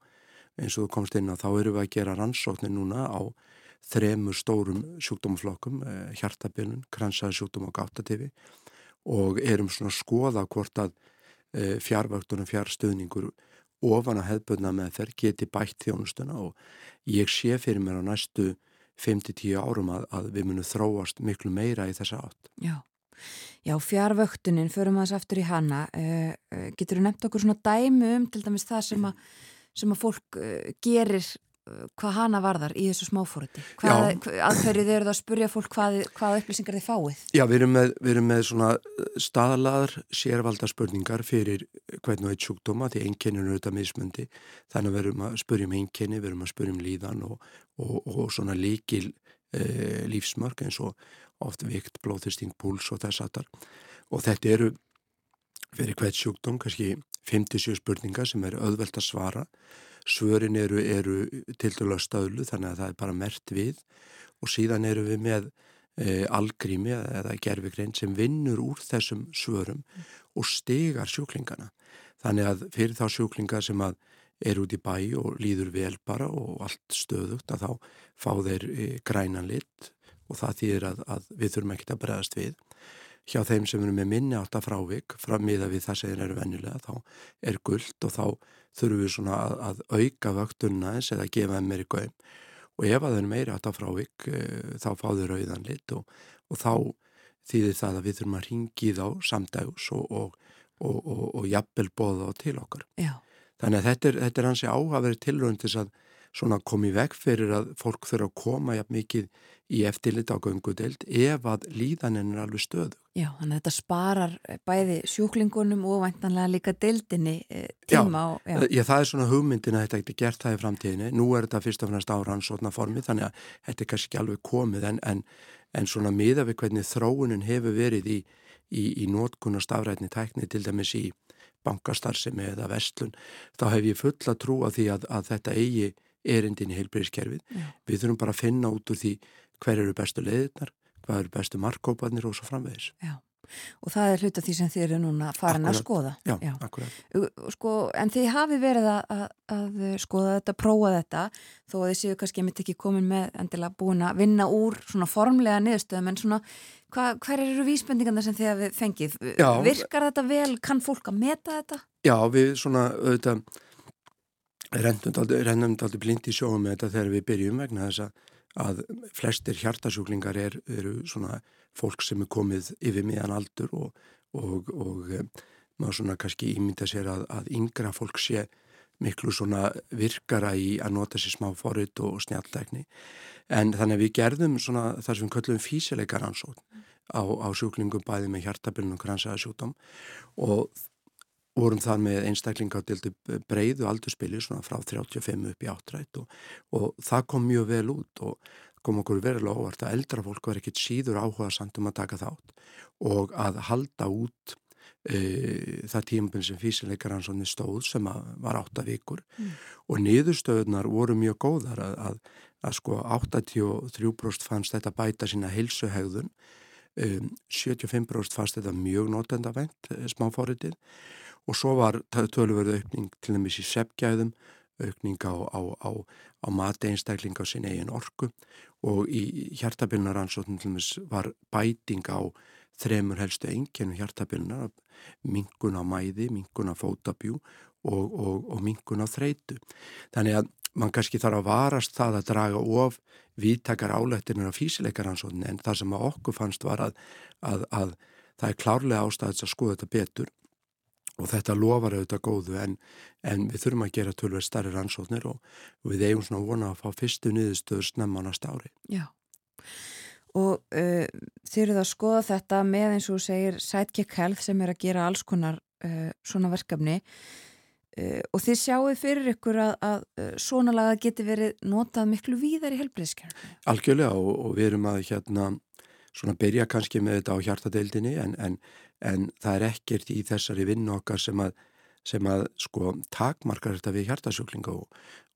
eins og þú komst inn á þá eru við að gera rannsóknir núna á þremur stórum sjúkdómaflokkum e, hjartabilun, kransaði sjúkdóm og gáttatifi og erum svona að skoða hvort að e, fjárvöktunum fjárstöðningur ofan að hefðböðna með þeir geti bætt þjónustuna og ég sé fyrir mér á næstu 5-10 árum að, að við munum þróast miklu meira í þessa átt. Já, Já fjárvöktunin, förum að þess aftur í hana, uh, uh, getur þú nefnt okkur svona dæmu um til dæmis það sem að, sem að fólk uh, gerir hvað hana varðar í þessu smáfórati aðferðið eru það að spurja fólk hvað, hvað upplýsingar þið fáið? Já, við erum með, við erum með svona staðlaðar sérvalda spurningar fyrir hvern og eitt sjúkdóma því einkenninu er auðvitað mismundi þannig að við erum að spurja um einkenni, við erum að spurja um líðan og, og, og svona líkil e, lífsmörk eins og oft vikt, blóðþyrsting, púls og þess aftar og þetta eru fyrir hvert sjúkdóm kannski 57 spurningar sem eru auðvelt að svara svörin eru, eru til dælu að stöðlu þannig að það er bara mert við og síðan eru við með e, algrími eða gerfigrein sem vinnur úr þessum svörum og stegar sjúklingana. Þannig að fyrir þá sjúklinga sem að er út í bæ og líður vel bara og allt stöðugt að þá fá þeir e, grænan lit og það þýðir að, að við þurfum ekkert að bregðast við. Hjá þeim sem eru með minni átt að frávik frammiða við það sem þeir eru vennilega þá er gullt og þá þurfum við svona að, að auka vöktunna eins eða gefa þeim meiri gauðum og ef að þeir meiri að frávik e, þá fá þeir rauðan lit og, og þá þýðir það að við þurfum að ringi þá samdægus og, og, og jafnvel bóða á til okkar. Já. Þannig að þetta er, þetta er hansi áhafverið tilröndis að svona komi veg fyrir að fólk þurfa að koma jafn mikið í eftirlit á göngudeld ef að líðaninn er alveg stöðu. Já, þannig að þetta sparar bæði sjúklingunum og væntanlega líka deildinni eh, tíma. Já, og, já. Ég, það er svona hugmyndin að þetta ekkert gert það í framtíðinni. Nú er þetta fyrst og fannast áran svona formi þannig að þetta er kannski ekki alveg komið en, en, en svona miða við hvernig þróunin hefur verið í, í, í nótkunn og stafrætni tækni til dæmis í bankastarfsemi eða vestlun, þá hef ég fulla trú að því að, að þetta eigi erindin í heilbreyðiskerfið. Við þurfum bara að finna út úr því hver eru bestu leiðirnar, hvað eru bestu markkópanir og svo framvegis. Já, og það er hluta því sem þið eru núna farin akkurat. að skoða. Já, Já. akkurat. Sko, en þið hafi verið að, að, að skoða þetta, prófa þetta, þó að þið séu kannski mitt ekki komin með endilega búin að vinna úr svona formlega niðurstöðum, en svona hva, hver eru vísbendingarna sem þið hafið fengið? Já. Virkar þetta vel? Kann fólk að meta þetta? Já, við svona, auðvitað, rennum aldrei blind í sjóum með þetta þegar við byrjum vegna þess að flestir hjartasjúklingar er, eru svona fólk sem er komið yfir miðan aldur og, og, og e, maður svona kannski ímynda sér að, að yngra fólk sé miklu svona virkara í að nota sér smá forrið og snjáltækni en þannig að við gerðum svona það sem við köllum físileikar ansótt á, á sjúklingum bæði með hjartabilnum og gransaðasjúkdóm og vorum þar með einstaklinga á dildu breyðu aldurspili svona frá 35 upp í áttrætt og, og það kom mjög vel út og kom okkur verulega óvart að eldra fólk var ekkit síður áhuga samt um að taka þátt og að halda út e, það tímabili sem físileikar hans stóð sem var átta vikur mm. og niðurstöðunar voru mjög góðar að, að, að sko 83% fannst þetta bæta sína heilsuhegðun um, 75% fannst þetta mjög notendavent e, smáfóritið og svo var tölverðu aukning til dæmis í seppgæðum, aukning á, á, á, á mati einstakling á sin eigin orku og í hjartabilnaransóknum til dæmis var bæting á þremur helstu engjenu hjartabilnar, mingun á mæði, mingun á fótabjú og, og, og mingun á þreitu. Þannig að mann kannski þarf að varast það að draga of viðtakar álættinir á físileikaransóknum en það sem að okkur fannst var að, að, að það er klárlega ástæðis að skoða þetta betur og þetta lofar auðvitað góðu en, en við þurfum að gera tölver starri rannsóknir og, við eigum svona vona að fá fyrstu niðurstöður snemma næsta ári. Já, og uh, þið eruð að skoða þetta með eins og segir Sidekick Health sem er að gera alls konar uh, svona verkefni uh, og þið sjáu fyrir ykkur að, að svona laga geti verið notað miklu víðar í helbriðskjörn. Algjörlega og, og við erum að hérna svona byrja kannski með þetta á hjartadeildinni en, en en það er ekkert í þessari vinnu okkar sem að, sem að sko takmarkar þetta við hjartasjúklinga og,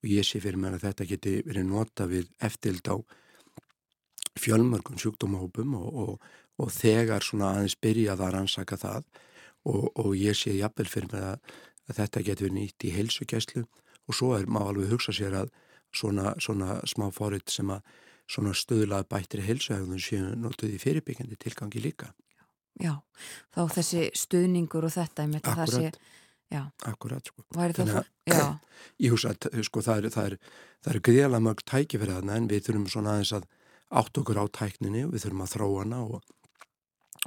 og ég sé fyrir mér að þetta geti verið nota við eftild á fjölmörgum sjúkdómahópum og, og, og þegar svona aðeins byrjað að rannsaka það og ég sé jafnvel fyrir mér að, að þetta geti verið nýtt í heilsugjæslu og svo er maður alveg hugsa sér að svona, svona smá fóritt sem að svona stöðlað bættri heilsuhægðun séu notuð í fyrirbyggjandi tilgangi líka. Já, þá þessi stuðningur og þetta Akkurat, sé, akkurat sko. Þannig að ég hugsa að sko, það eru er, er greiðlega mörg tæki fyrir þarna en við þurfum svona aðeins að átt okkur á tækninni og við þurfum að þróa hana og,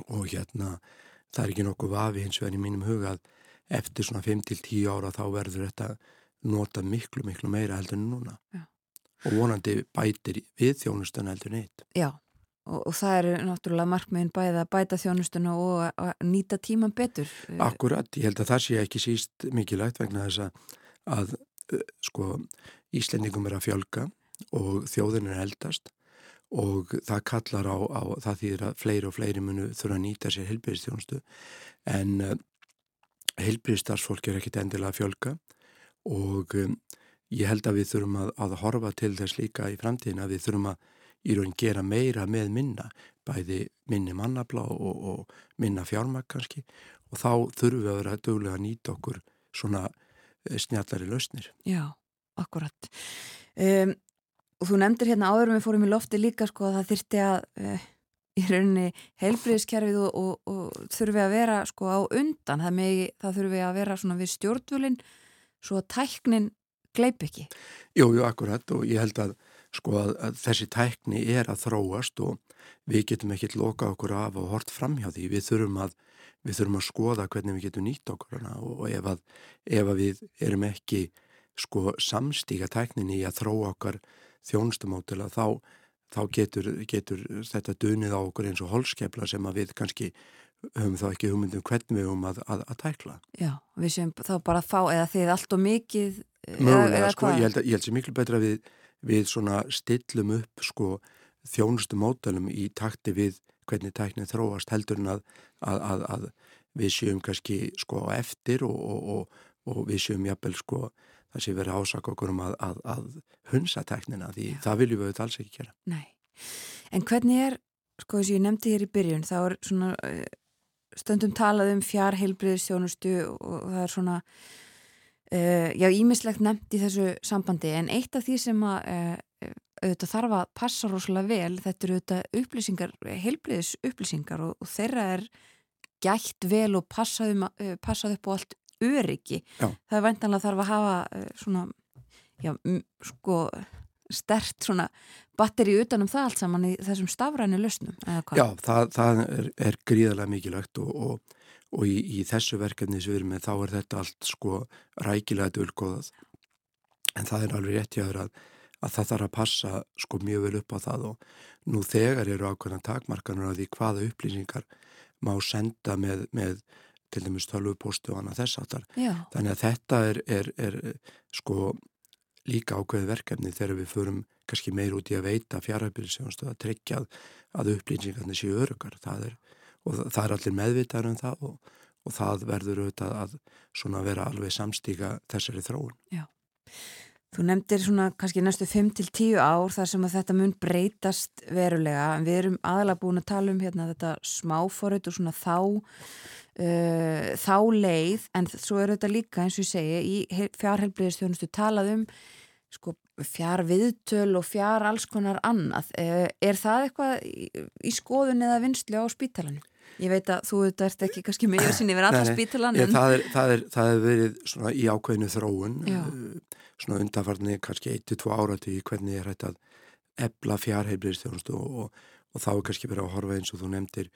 og hérna það er ekki nokkuð vafi hins vegar í mínum huga að eftir svona 5-10 ára þá verður þetta nota miklu miklu meira heldur en núna Já. og vonandi bætir við þjónustan heldur neitt. Já Og, og það eru náttúrulega markmiðin bæða að bæta þjónustuna og að, nýta tíman betur. Akkurat, ég held að það sé ekki síst mikilvægt vegna þess að, að sko Íslendingum er að fjölga og þjóðin er eldast og það kallar á, á það þýðir að fleiri og fleiri munu þurfa að nýta sér heilbyrðistjónustu en uh, heilbyrðistarsfólk er ekkit endilega að fjölga og um, ég held að við þurfum að, að horfa til þess líka í framtíðin að við þurfum að í raun gera meira með minna, bæði minni mannabla og, og minna fjármæk kannski og þá þurfum við að vera dögulega að nýta okkur svona eh, snjallari lausnir. Já, akkurat. Um, og þú nefndir hérna áður við fórum í lofti líka sko að það þyrti að uh, í rauninni heilbriðiskerfið og, og, og þurfi að vera sko á undan, það, megi, það þurfi að vera svona við stjórnvölinn svo að tæknin gleip ekki. Jú, jú, akkurat og ég held að sko að, að þessi tækni er að þróast og við getum ekkert lokað okkur af og hort fram hjá því. Við þurfum að, við þurfum að skoða hvernig við getum nýtt okkur hana og ef að, ef að við erum ekki sko samstíka tækninni í að þróa okkar þjónustumótila þá, þá getur, getur þetta dunið á okkur eins og holskepla sem að við kannski höfum þá ekki hugmyndum hvernig við höfum að, að, að tækla. Já, við séum þá bara fá eða þið allt og mikið Mögulega, sko, ég held, ég held sem miklu betra við við svona stillum upp sko þjónustu mótalum í takti við hvernig tæknið þróast heldur en að, að, að, að við séum kannski sko eftir og, og, og við séum jafnvel sko það sé verið ásaka okkur um að hunsa tæknina því Já. það viljum við alls ekki gera. Nei, en hvernig er sko þess að ég nefndi hér í byrjun þá er svona eh, stundum talað um fjárheilbriðstjónustu og það er svona Uh, já, ímislegt nefnt í þessu sambandi en eitt af því sem að uh, auðvitað þarf að passa rosalega vel þetta eru auðvitað upplýsingar heilbriðis upplýsingar og, og þeirra er gætt vel og passað, um, uh, passað upp á allt öryggi já. það er væntanlega þarf að hafa svona já, sko stert svona batteri utanum það allt saman í þessum stafrænu lausnum Já, það, það er, er gríðarlega mikilvægt og, og og í, í þessu verkefni sem við erum með þá er þetta allt sko rækilega dölgóðað en það er alveg rétt jáður að, að það þarf að passa sko mjög vel upp á það. Og nú þegar eru ákveðan takmarkanur á því hvaða upplýsingar má senda með, með til dæmis tölvupostu og annað þess aftar þannig að þetta er, er, er sko líka ákveð verkefni þegar við förum kannski meir út í að veita fjárhæfbyrjusjónstu að tryggja að upplýsingarnir séu örugar það er og það er allir meðvitaður um það og, og það verður auðvitað að svona vera alveg samstíka þessari þróun. Já, þú nefndir svona kannski næstu 5-10 ár þar sem að þetta mun breytast verulega en við erum aðalega búin að tala um hérna þetta smáforrið og svona þá uh, þá leið en svo er þetta líka eins og ég segi í fjárhelbriðistjónustu talað um sko fjár viðtöl og fjár alls konar annað. Eh, er það eitthvað í skoðun eða vinslu á spítalanum? Ég veit að þú ert ekki kannski mjög sinni verið alltaf spítalan en... það, það, það er verið svona í ákveðinu þróun Já. Eh, svona undanfarni kannski 1-2 árati hvernig er þetta að ebla fjárheilbriðstjónustu og, og, og þá er kannski verið að horfa eins og þú nefndir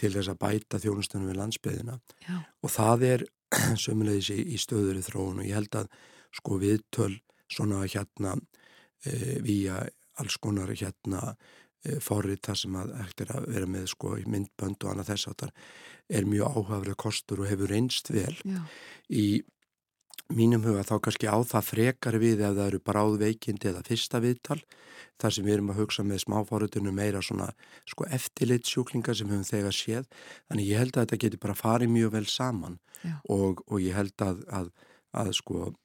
til þess að bæta þjónustunum við landsbyðina Já. og það er sömulegis í, í stöður í þróun og ég held að sko viðtöl svona hérna e, via alls konar hérna forrið það sem að er að vera með sko í myndbönd og annað þess áttar er mjög áhafrið kostur og hefur reynst vel. Já. í mínum huga þá kannski á það frekar við ef það eru bráðveikindi eða fyrsta viðtal þar sem við erum að hugsa með smáfórutunum meira svona sko eftirlitsjúklingar sem höfum þegar séð. Þannig ég held að þetta getur bara farið mjög vel saman og, og ég held að, að, að sko að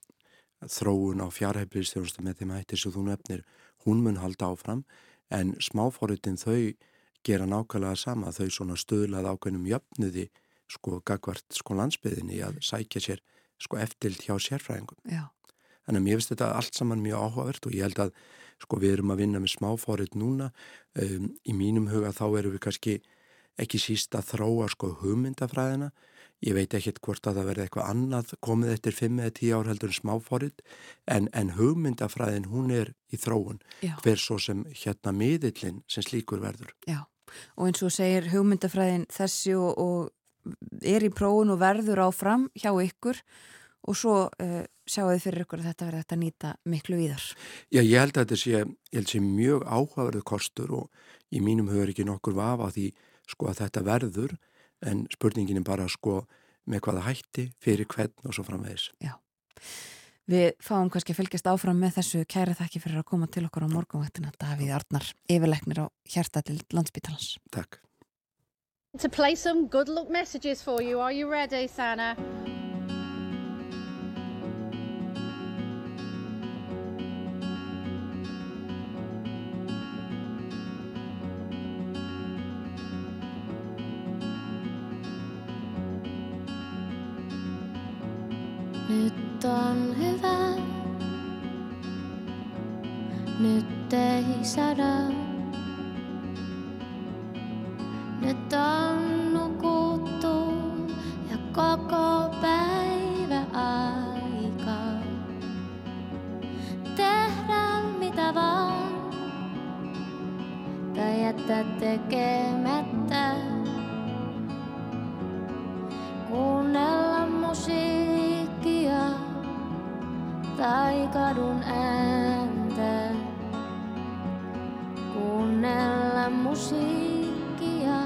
þróun á fjárhæfliðstjónustu með þeim hættir sem þú nefnir hún mun halda áfram en smáfórutin þau gera nákvæmlega sama, þau svona stöðlað ákveðnum jöfnuði sko gagvart sko landsbyðinni að sækja sér sko eftilt hjá sérfræðingum. Já. Þannig að mér finnst þetta allt saman mjög áhugavert og ég held að sko við erum að vinna með smáfórit núna, um, í mínum huga þá erum við kannski ekki síst að þróa sko hugmyndafræðina Ég veit ekkert hvort að það verði eitthvað annað komið eftir 5 eða 10 ár heldur en smáfórið en, en hugmyndafræðin hún er í þróun Já. hver svo sem hérna miðillin sem slíkur verður. Já og eins og segir hugmyndafræðin þessi og, og er í prófun og verður áfram hjá ykkur og svo uh, sjáu þið fyrir ykkur að þetta verður þetta nýta miklu víðar. Já ég held að þetta sé, sé mjög áhugaverðu kostur og í mínum höfur ekki nokkur vafa því sko að þetta verður en spurningin er bara sko með hvaða hætti, fyrir hvern og svo framvegis. Já, við fáum kannski að fylgjast áfram með þessu kæra þakki fyrir að koma til okkur á morgunvættina Davíð Arnar, yfirleiknir á hjarta til landsbytalans. Takk. To play some good luck messages for you, are you ready, Sana? Nyt on hyvä, nyt ei sada. Nyt on nukuttu ja koko päivä aika. Tehdä mitä vaan tai jättää tekemättä. Kuunnella musiikkia tai kadun ääntä. Kuunnella musiikkia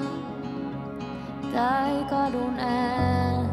tai kadun ääntä.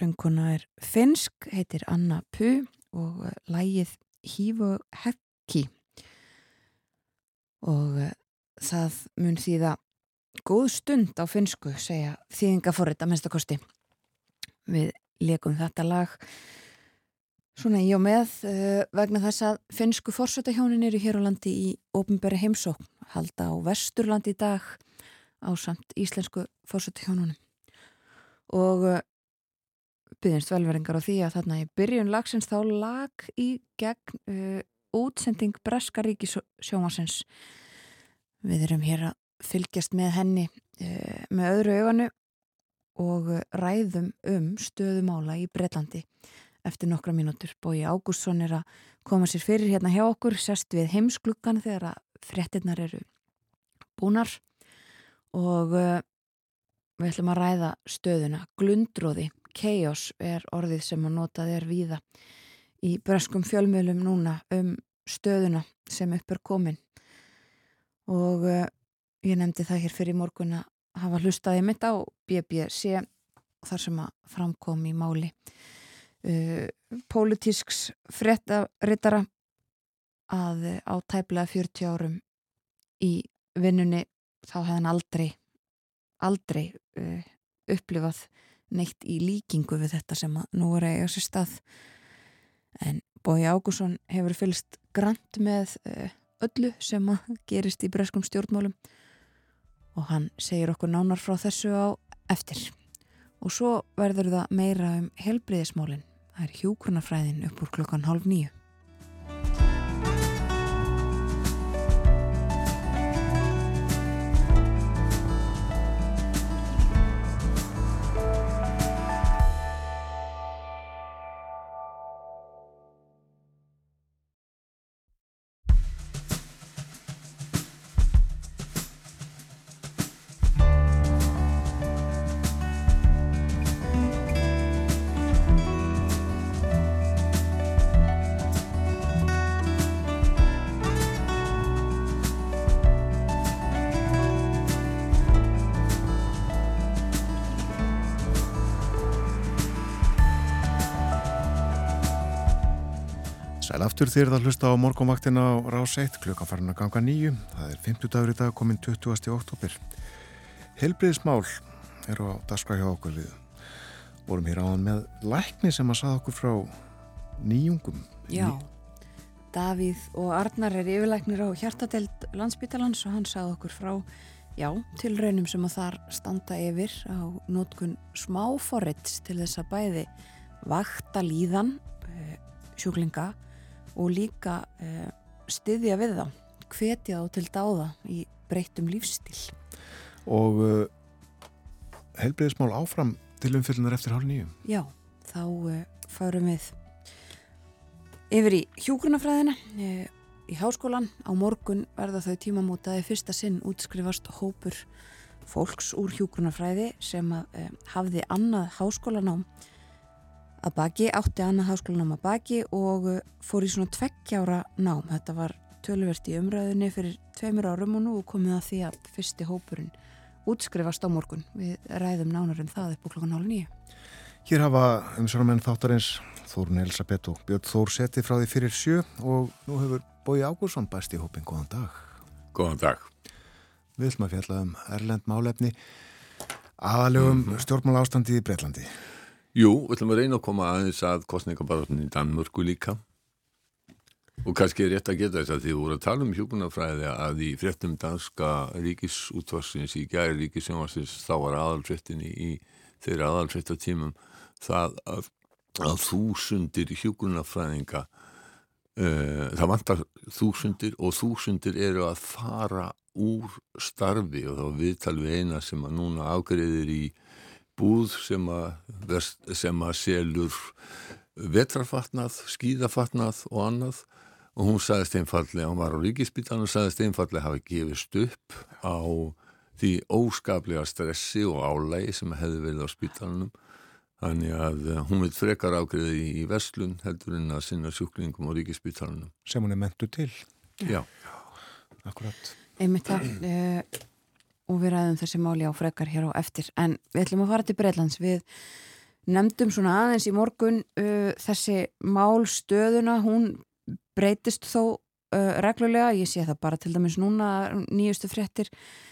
Söngkona er finsk, heitir Anna Pu og eh, lægið Hífu Hekki og eh, það mun þýða góð stund á finsku, segja þýðingaforrið að minnstakosti. Við leikum þetta lag svona í og með uh, vegna þess að finsku fórsötahjónin eru hér á landi í ópenbæri heimsókn, halda á vesturlandi í dag á samt íslensku fórsötahjónunum og byggjumst velveringar á því að þarna í byrjun lagsins þá lag í gegn uh, útsending Breska ríkisjómasins við erum hér að fylgjast með henni uh, með öðru auganu og ræðum um stöðumála í Breitlandi eftir nokkra mínútur. Bói Ágússon er að koma sér fyrir hérna hjá okkur sest við heimskluggan þegar að fréttinnar eru búnar. Og uh, við ætlum að ræða stöðuna glundróði, chaos er orðið sem að notað er víða í breskum fjölmjölum núna um stöðuna sem upp er komin. Og uh, ég nefndi það hér fyrir morgun að hafa hlustaði mitt á BBC þar sem að framkom í máli. Uh, pólitísks fréttarittara að uh, á tæplega 40 árum í vinnunni þá hefði hann aldrei aldrei uh, upplifað neitt í líkingu við þetta sem nú er eiga sér stað. En Bói Ágússon hefur fylgst grant með uh, öllu sem gerist í breskum stjórnmálum og hann segir okkur nánar frá þessu á eftir. Og svo verður það meira um helbriðismálin það er hjúkurnafræðin upp úr klokkan hálf nýju Sæl aftur þér að hlusta á morgunvaktina á rás 1 klukkan farin að ganga nýju. Það er 50 dagur í dag komin 20. oktober. Helbriðismál er á daskra hjá okkur við. Vorum hér áðan með lækni sem að saða okkur frá nýjungum. Já, Davíð og Arnar er yfirlæknir á hjartadelt landsbytalans og hann sagði okkur frá já, tilraunum sem að þar standa yfir á nótkun smáforrits til þess að bæði vakta líðan uh, sjúklinga og líka uh, styðja við þá, hvetja þá til dáða í breyttum lífstíl. Og uh, helbriðismál áfram til umfyllunar eftir hálf nýju. Já, þá uh, fárum við yfir í hjúgrunafræðina í háskólan. Á morgun verða þau tímamótaði fyrsta sinn útskrifast hópur fólks úr hjúgrunafræði sem að, hafði annað háskólanám að baki, átti annað háskólanám að baki og uh, fór í svona tveggjára nám. Þetta var tölvert í umræðinni fyrir tveimur árum og nú komið að því að fyrsti hópurinn útskrifast á morgun. Við ræðum nánar um það upp á klokkan hálf nýju. Hér hafa umsvaramenn þáttarins Þórun Elisabeth og Björn Þór seti frá því fyrir sjö og nú hefur Bói Ágursson bæst í hópin. Góðan dag. Góðan dag. Við ætlum að fjalla um Erlend málefni aðalegum mm -hmm. stjórnmála ástandi í Breitlandi. Jú, við ætlum að reyna að koma aðeins að kostningabarátunni í Danmörku líka. Og kannski er rétt að geta þess að því voru að tala um hjúkunarfræði að í fréttum danska ríkisútvarsins í gæri ríkisjónvarsins þá var aðalfréttinni í þeirra aðalfréttatímum það að, að þúsundir hjúkunarfræðinga uh, það vantar þúsundir og þúsundir eru að fara úr starfi og þá viðtal við eina sem að núna afgreðir í búð sem að, sem að selur vetrarfatnað, skíðafatnað og annað og hún sagðist einfallega, hún var á ríkispítan og sagðist einfallega hafa gefist upp á því óskaplega stressi og álægi sem hefði verið á spítanunum þannig að hún vil frekar ágreði í Vestlun heldur en að sinna sjúklingum á ríkispítanunum. Sem hún er mentu til. Já. Akkurat. Einmitt það uh, og við ræðum þessi máli á frekar hér á eftir. En við ætlum að fara til Breitlands við nefndum svona aðeins í morgun uh, þessi málstöðuna hún breytist þó uh, reglulega, ég sé það bara til dæmis núna nýjustu fréttir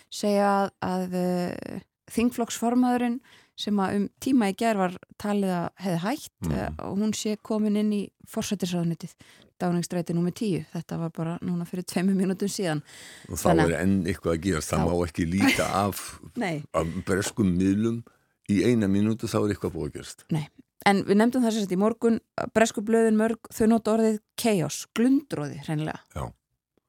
segja að, að uh, þingflokksformaðurinn sem að um tíma í gerð var talið að hefði hægt mm. og hún sé komin inn í forsættisraðnitið dáningsstræti nummið tíu, þetta var bara núna fyrir tveimu mínútum síðan. Og þá er enn eitthvað að gerast, það má ekki líta af, af breskum miðlum í eina mínútu þá er eitthvað búið að gerast. Nei, en við nefndum það sérst í morgun bresku blöðin mörg, þau nota orðið chaos, glundróði hreinlega. Já.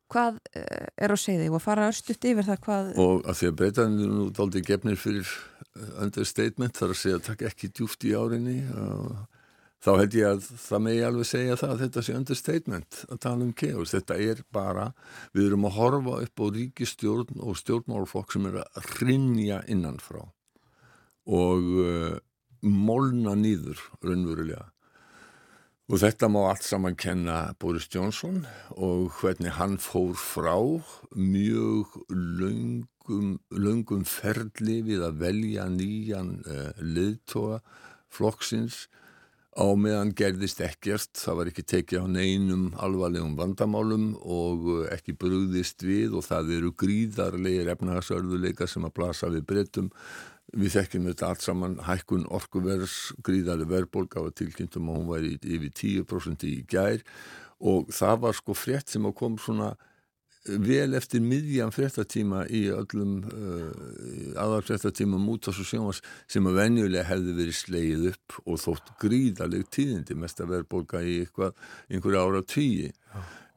hvað uh, er á segði og að fara östuft yfir það hvað og að því að breytanir nú daldi gefnir fyrir understatement þar að segja að taka ekki djúft í árinni. Og þá held ég að það megi alveg segja það að þetta sé understatement að tala um chaos. Þetta er bara, við erum að horfa upp á ríkistjórn og stjórnmálflokk sem er að rinja innanfrá og uh, molna nýður raunverulega. Og þetta má allt saman kenna Boris Johnson og hvernig hann fór frá mjög löngum, löngum ferli við að velja nýjan uh, liðtóa flokksins á meðan gerðist ekkert, það var ekki tekið á neinum alvarlegum vandamálum og ekki brúðist við og það eru gríðarlegir efnahagsörðuleika sem að blasa við breytum. Við þekkjum þetta allt saman, hækkun orkuvers, gríðarlega verðbólk af að tilkynntum að hún væri yfir 10% í gær og það var sko frétt sem að kom svona vel eftir miðjan fréttatíma í öllum uh, aðalfréttatíma mútas og sjómas sem að venjulega hefði verið sleið upp og þótt gríðaleg tíðindi mest að vera bólka í eitthvað, einhverja ára tíi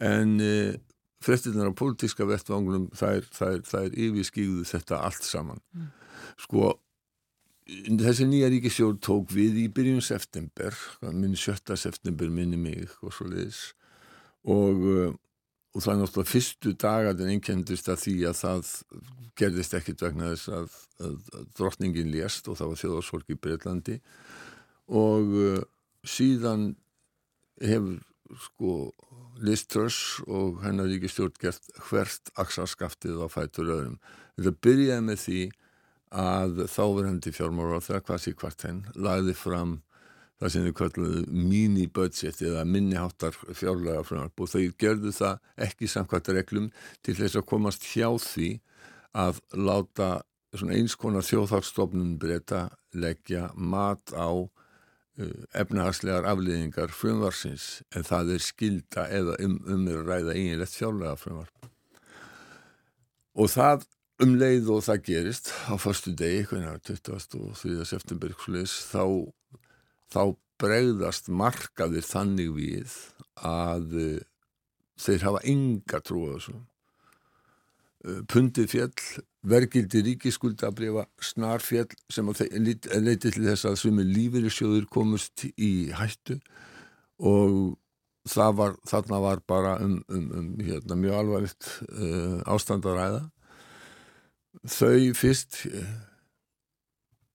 en uh, fréttinar á pólitíska vettvangunum þær, þær, þær yfirskýðu þetta allt saman. Mm. sko þessi nýja ríkisjór tók við í byrjun september minn sjötta september minni mig og svo leiðis og og það er náttúrulega fyrstu dagarinn einkendist að því að það gerðist ekkit vegna þess að, að, að drottningin lést og það var þjóðarsvolk í Breitlandi og uh, síðan hefur sko Liz Truss og hennar ríkistjórn gert hvert aksaskaftið á fætur öðrum. Þetta byrjaði með því að þáverandi fjármára það hvað sé hvart henn lagði fram það sem þau kalluðu mini-budget eða minniháttar fjárlega frumvarp og þau gerðu það ekki samkvæmt reglum til þess að komast hjá því að láta eins konar þjóðhagsstofnun breyta leggja mat á uh, efnahagslegar afliðingar frumvarsins en það er skilda eða um, um er að ræða eiginlegt fjárlega frumvarp og það um leið og það gerist á fastu degi, hvernig 23. september þá, þá bregðast markaðir þannig við að uh, þeir hafa enga trú á þessu. Uh, pundið fjall vergildi ríkiskuldabrifa snarfjall sem leiti til þess að svimi lífeyrisjóður komust í hættu og var, þarna var bara um, um, um hérna, mjög alvarlegt uh, ástand að ræða. Þau fyrst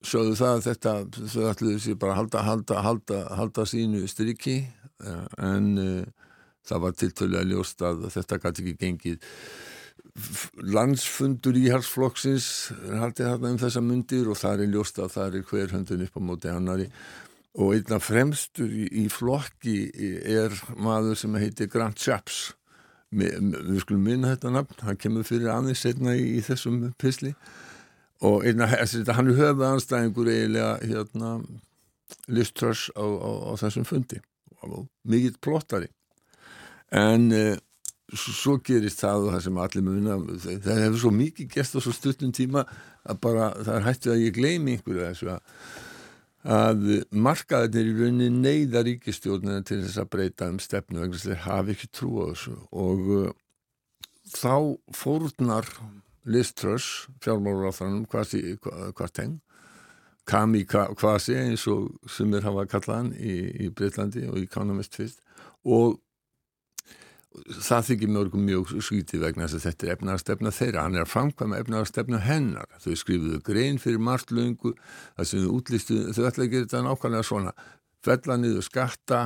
sögðu það að þetta þau ætluðu sér bara að halda, halda, halda, halda sínu striki uh, en uh, það var tiltölulega ljóst að þetta gæti ekki gengið. Landsfundur íhalsflokksins haldið þarna um þessa myndir og það er ljóst að það er hver höndun upp á móti annari og einna fremstur í, í flokki er maður sem heitir Grant Shapps. Við skulum minna þetta nafn, hann kemur fyrir aðeins setna í, í þessum pisli og einna, hann er höfuð anstæðingur eiginlega hérna, liströss á, á, á þessum fundi. Og mikill plottari. En eh, svo gerist það og það sem allir muna það hefur svo mikið gest á svo stuttum tíma að bara það er hættið að ég gleymi einhverju þessu að, að markaðinir í rauninni neyða ríkistjórnina til þess að breyta um stefnu hafi ekki trú á þessu. Og uh, þá fórnar Liz Truss fjármálur á þannum hvart heng Kami Kvasi eins og sem er hafa kallaðan í, í Breitlandi og í Economist fyrst og það þykir mörgum mjög skvítið vegna þess að þetta er efnaðarstefna þeirra, hann er framkvæma efnaðarstefna hennar, þau skrifuðu grein fyrir margt löngu, þau útlistu þau ætla að gera þetta nákvæmlega svona. Fella niður skatta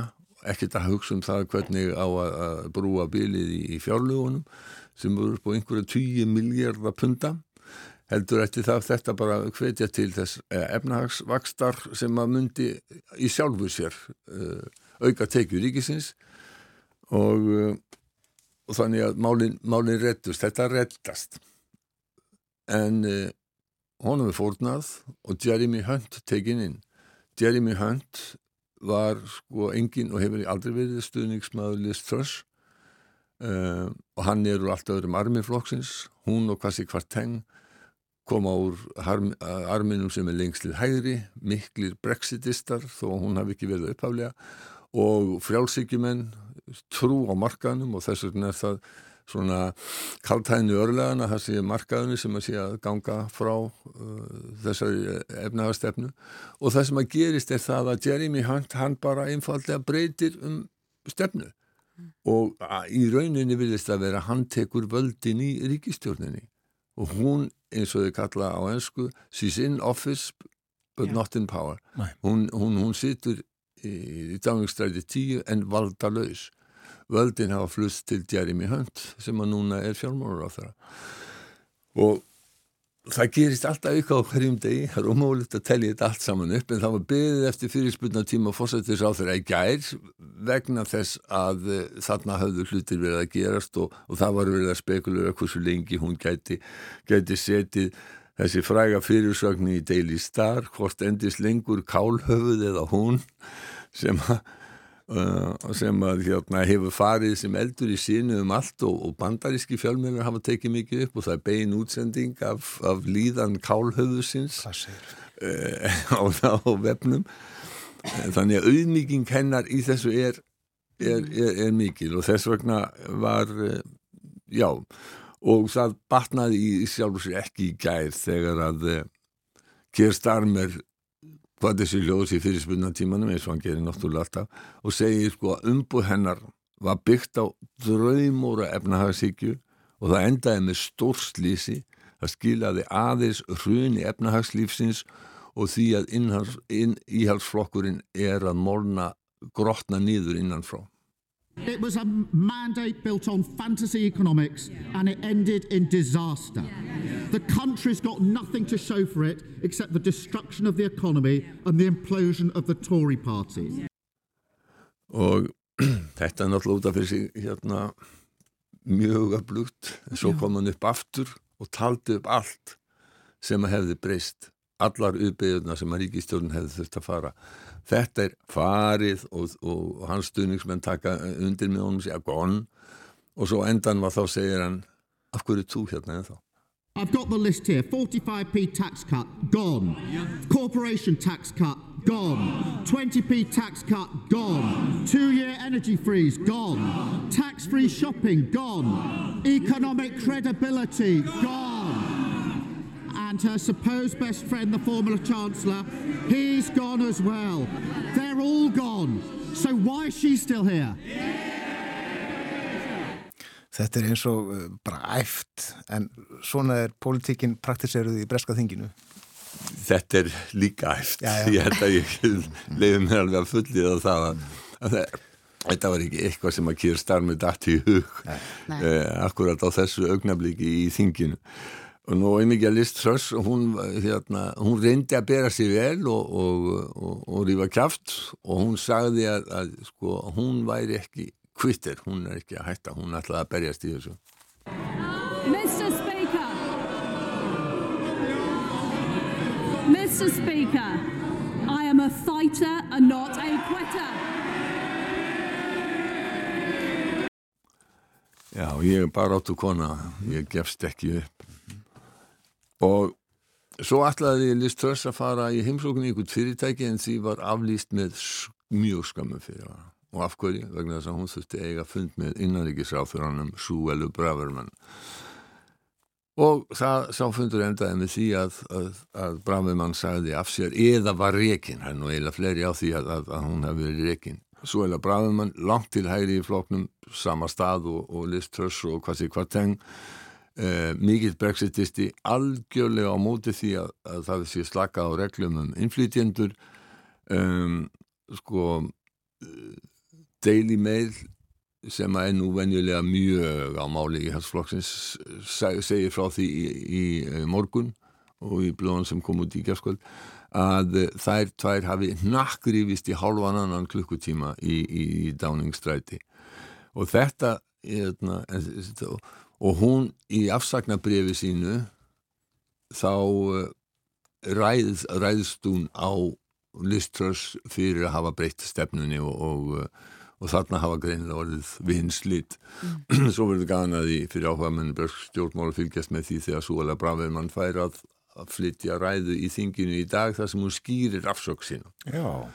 ekkert að hugsa um það hvernig á að brúa bilið í fjárlugunum sem voru upp á einhverja 20 miljardar punta heldur eftir það þetta bara hvetja til þess eh, efnahagsvakstar sem að myndi í sjálfu sér uh, auka tekið ríkisins. Og uh, og þannig að málinn málin reddust, þetta reddast. En eh, honum er fórnað og Jeremy Hunt tekinn inn. Jeremy Hunt var sko engin og hefur aldrei verið stuðningsmaður Liz Truss eh, og hann er úr allt öðrum armiflokksins, hún og Kwasi Kvarteng koma úr arminum sem er lengslið hægri miklir brexitistar þó hún hafi ekki verið upphaflega og frjálsíkjumenn trú á markaðnum og þess vegna er það svona kaltæðinu örlegana það sé markaðinu sem að sé að ganga frá uh, þessari efnahastefnu og það sem að gerist er það að Jeremy Hunt hann bara einfallega breytir um stefnu. Og í rauninni vilist að vera hann tekur völdin í ríkistjórninni og hún eins og þau kalla á ennsku she's in office but yeah. not in power. Hún, hún, hún situr í, í dagningstræði tíu en valda laus völdin hafa flust til Jeremy Hunt sem að núna er fjármórur á þeirra og það gerist alltaf ykkur á hverjum degi. Það er umhólið að tellja þetta allt saman upp en það var beðið eftir fyrirspunna tíma fórsættis á þeirra í gær vegna þess að uh, þarna hafðu hlutir verið að gerast og, og það var verið að spekulera hversu lengi hún gæti, gæti setið þessi fræga fyrirsögn í Daily Star hvort endist lengur kálhöfuð eða hún sem að sem að hérna, hefur farið sem eldur í sínu um allt og, og bandaríski fjölmjörnir hafa tekið mikið upp og það er bein útsending af, af líðan kálhöfusins uh, á, á vefnum. Uh, þannig að auðmíking hennar í þessu er, er, er, er mikil og þess vegna var uh, já og það batnaði í sjálfur ekki í gæð þegar að uh, Keir Starmer hvað þessi hljóðs í fyrirspunna tímanum eins og hann gerir náttúrulega alltaf og segir sko að umbúð hennar var byggt á draumóra efnahagsíkju og það endaði með stórslýsi það skilaði aðeins hruni efnahagslífsins og því að inn, íhalsflokkurinn er að morna grotna nýður innanfrá It was a mandate built on fantasy economics and it ended in disaster. The country's got nothing to show for it except the destruction of the economy and the implosion of the Tory party. og þetta er náttúrulega út af fyrir sig hérna mjög öflugt en svo kom hann upp aftur og taldi upp allt sem að hefði breyst allar uppbyggðuna sem að ríkistjórn hefði þurft að fara þetta er farið og, og hans stuðningsmenn taka undir með honum sér gonn og svo endan var þá segir hann af hverju þú hérna en þá I've got the list here 45p tax cut, gone. Corporation tax cut, gone. 20p tax cut, gone. Two year energy freeze, gone. Tax free shopping, gone. Economic credibility, gone. And her supposed best friend, the former Chancellor, he's gone as well. They're all gone. So why is she still here? Þetta er eins og uh, bara æft en svona er pólitíkin praktiseruð í breska þinginu. þetta er líka eftir Já, já. ég held að ég leiði mér alveg að fullið að það að, þetta var ekki eitthvað sem að kýr starfið dætt í hug Nei. eh, akkurat á þessu augnabliki í þinginu og nú mikið að List Truss og hún, hérna, hún reyndi að bera sig vel og, og, og, og rífa kjaft og hún sagði að, að sko, hún væri ekki kvittir, hún er ekki að hætta hún ætlaði að berjast í þessu Mr. Speaker. Mr. Speaker, I am a fighter and not a quitter. Já, ég er bara áttu kona, ég gefst ekki upp. Og svo ætlaði Liz Truss að fara í heimsókn í ykkur fyrirtæki en því var aflýst með mjög skömmu fyrir hana. Og af hverju? Vegna þess að hún þurfti eiga fund með innanríkisráþuranum Súelu Bravermann. Og það sá fundur endaði með því að, að, að Bravermann sagði af sér eða var rekin, hann og eiginlega fleiri á því að, að, hún hefði verið rekin. Svo eða Bravermann langt til hægri í floknum, sama stað og, og Liz Truss og hvað sé hvað teng, uh, mikill brexitisti algjörlega á móti því að, að það sé slaka á reglum um innflytjendur. Um, sko uh, Daily Mail sem er nú venjulega mjög á máli í hans flokksins seg- segir frá því í, í eh, morgun og í blóðan sem kom út í gerskvöld að þær tvær hafi nakkrifist í hálfan annan klukkutíma í, í, í Downing-stræti og þetta hérna, en- og hún í afsagnabrifi sínu þá eh, ræð, ræðst hún á Liströss fyrir að hafa breytt stefnunni og, og, eh, og þarna hafa greinilega orðið vinslit svo verður gana því fyrir áhuga menn stjórnmál að fylgjast með því þegar Súalega Bravermann fær að, að flytja ræðu í þinginu í dag þar sem hún skýrir afsökk sína. Já.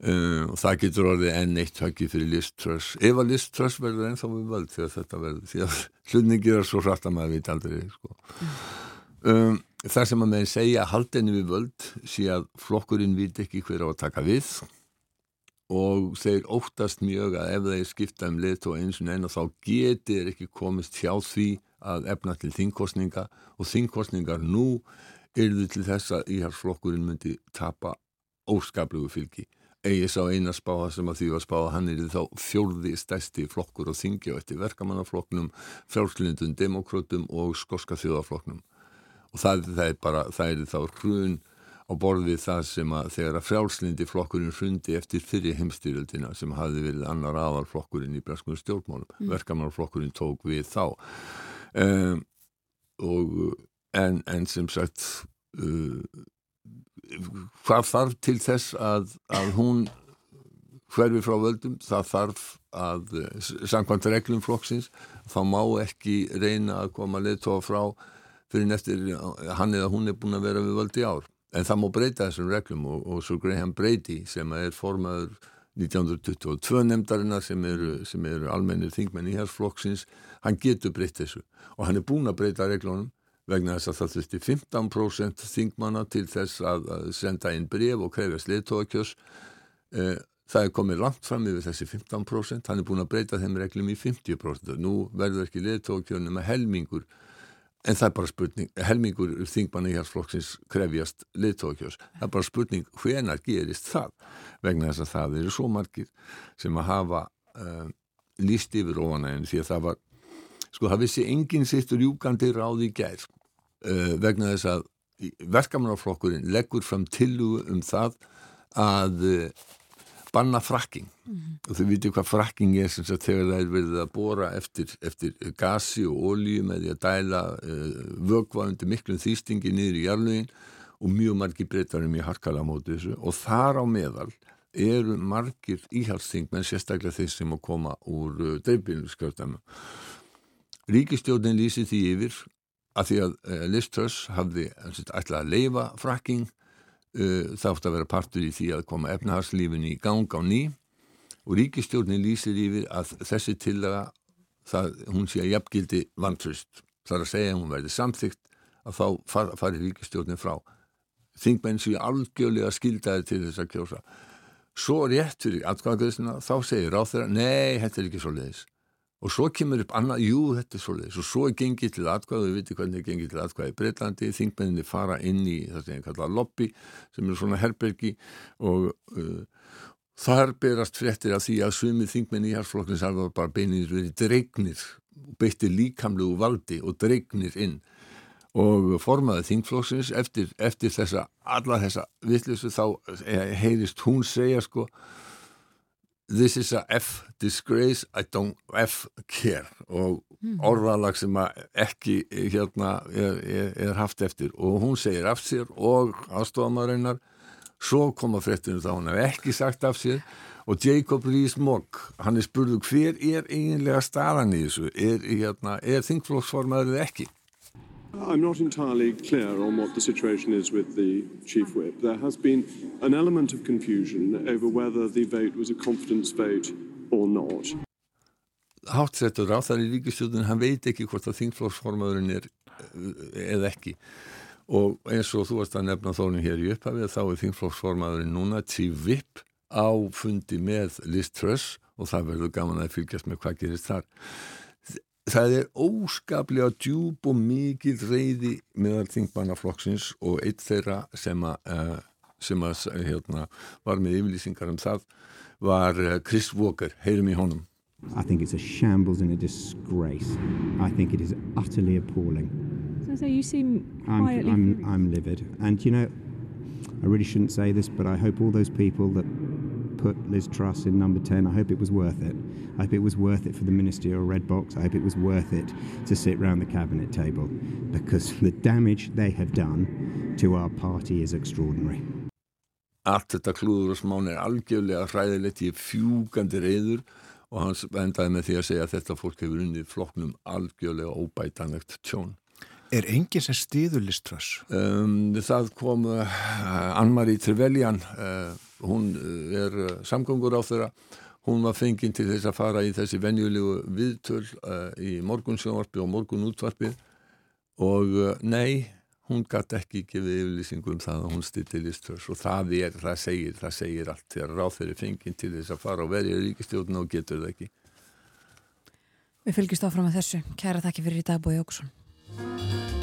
Og það getur orðið enn eitt höggi fyrir Liz Truss ef að Liz Truss verður ennþá við völd þegar þetta verður því að hlutningir er svo hratt að maður veit aldrei sko. um, það sem að með segja haldinni við völd sé að flokkurinn veit ekki hver á að taka við og þeir óttast mjög að ef þeir skipta um lit og eins og eina þá geti þeir ekki komist hjá því að efna til þingkostninga og þingkostningar nú yrðu til þess að íhalsflokkurinn myndi tapa óskaplugu fylgi eigi sá eina spáða sem að því var spáða hann er þá fjórði stæsti flokkur og þingi og eftir verkamannaflokknum frjálslindum, demokrótum og skoska þjóðaflokknum og það, það er bara, það er þá hrun á borð við það sem að þegar að frjálslindi flokkurinn hrundi eftir fyrir heimstyrjöldina sem hafði verið annar aðalflokkurinn í breskum stjórnmálum, mm. verkamannaflokkurinn tók við þá. Um, og en, en sem sagt uh, hvað þarf til þess að, að hún hverfi frá völdum, það þarf að samkvæmt reglum flokksins þá má ekki reyna að koma leðtóa frá fyrir eftir hann eða hún er búin að vera við völd í ár. En það má breyta þessum reglum og, og svo Graham Brady sem er formaður 1922 nefndarinnar sem eru, eru almennir þingmenn í hér flokksins, hann getur breytt þessu. Og hann er búin að breyta reglunum vegna þess að það þurfti 15% þingmanna til þess að, að senda inn bref og krefjast leðtóakjörs eh, það er komið langt fram yfir þessi 15% hann er búin að breyta þeim reglum í 50% nú verður ekki leðtóakjör nema helmingur. En það er bara spurning, helmingur þingmanna í hérsflokksins krefjast leðtóakjörs það er bara spurning hvenar gerist það? Vegna þess að það eru svo margir sem að hafa uh, líst yfir óanægin því að það var sko það vissi enginn sitt rjúkandi ráð í gær uh, vegna þess að verkamannarflokkurinn leggur fram tillugu um það að uh, banna frakking og þau viti hvað frakking er sem sagt þegar það er verið að bóra eftir, eftir gasi og ólíu með því að dæla uh, vögva undir miklum þýstingi niður í jarlögin og mjög margir breytarum í harkala móti þessu. Og þar á meðal eru margir íhaldsþingmenn sérstaklega þeir sem að koma úr uh, dreifbílskjöldæmi Ríkistjóðin lýsi því yfir að því að uh, Liz Truss hafði ætlað að leifa frakking uh, þátt að vera partur í því að koma efnahagslífin í gang á ný. Og ríkistjórnin lýsir yfir að þessi tillaga það, hún sé að jafngildi vantröst þar að segja að hún verði samþygt að þá far, fari ríkistjórnin frá. Þingmenn séu algjörlega skildaði til þess að kjósa. Svo rétt fyrir atkvæðagreðsina þá segir ráð þeirra, nei, þetta er ekki svo leiðis og svo kemur upp annað, jú, þetta er svo leiðis og svo er gengið til atkvæðu, við veitum hvernig er gengið til atkvæðu í Breitlandi, þingmenninni fara inn í það sem ég kalla lobby sem er svona herbergi. Og uh, þar berast fréttir af því að sumið þingmenni í harsflokknins alveg bara beinir verið dregnir beittir líkamlegu valdi og dregnir inn. Og formaði þingflokksins eftir, eftir þessa, alla þessa vittlisu þá heyrist hún segja sko this is a F disgrace I don't F care. Og orðalag sem ekki hérna er, er, er haft eftir. Og hún segir af sér og aðstofamarinnar svo koma fréttinu þá hún hef ekki sagt af sér. Og Jacob Rees-Mogg hann er spurðu hver er eiginlega staðan í þessu? Er, hérna, er þingflokksformaðurinn ekki I'm not entirely clear on what the situation is with the Chief Whip. There has been an element of confusion over whether the vote was a confidence vote or not. Háttsettur á þar í ríkistjóðin, hann veit ekki hvort að þingflóksformaðurinn er eða ekki og eins og þú varst að nefna þónin hér í upphafið þá er þingflóksformaðurinn núna Chief Whip á fundi með Liz Truss og það verður gaman að fylgjast með hvað gerist þar það er óskaplega djúb og mikil reyði meðal þingmannaflokksins og eitt þeirra sem að, uh, sem að hérna, var með yfirlýsingar um það var uh, Chris Walker, heyrum í honum I think it's a shambles and a disgrace. I think it is utterly appalling. So, so you seem I'm, quietly I'm, furious. I'm livid. And you know, I really shouldn't say this, but I hope all those people that put Liz Truss in number 10, I hope it was worth it. I hope it was worth it for the ministerial red box. I hope it was worth it to sit round the cabinet table because the damage they have done to our party is extraordinary. allt þetta klúður og smán er algjörlega hræðilegt, ég er fjúgandi reyður og hans endaði með því að segja að þetta fólk hefur unnið flokknum algjörlega óbætanlegt tjón Er enginn sem stýður liströss? Um, það kom uh, Ann-Marie Trevelyan uh, hún er uh, samgöngur á þeirra hún var fenginn til þess að fara í þessi venjulegu viðtöl uh, í morgunsjónvarpi og morgunútvarpi og uh, nei hún gæti ekki gefið yfirlýsingu um það að hún stýtti liströss og það er, það segir, það segir allt þegar ráð þeirri fenginn til þess að fara og verja ríkistjóðuna og getur það ekki Við fylgjumst áfram með þessu. Kæra þakki fyrir í dag, Bói Jókusson.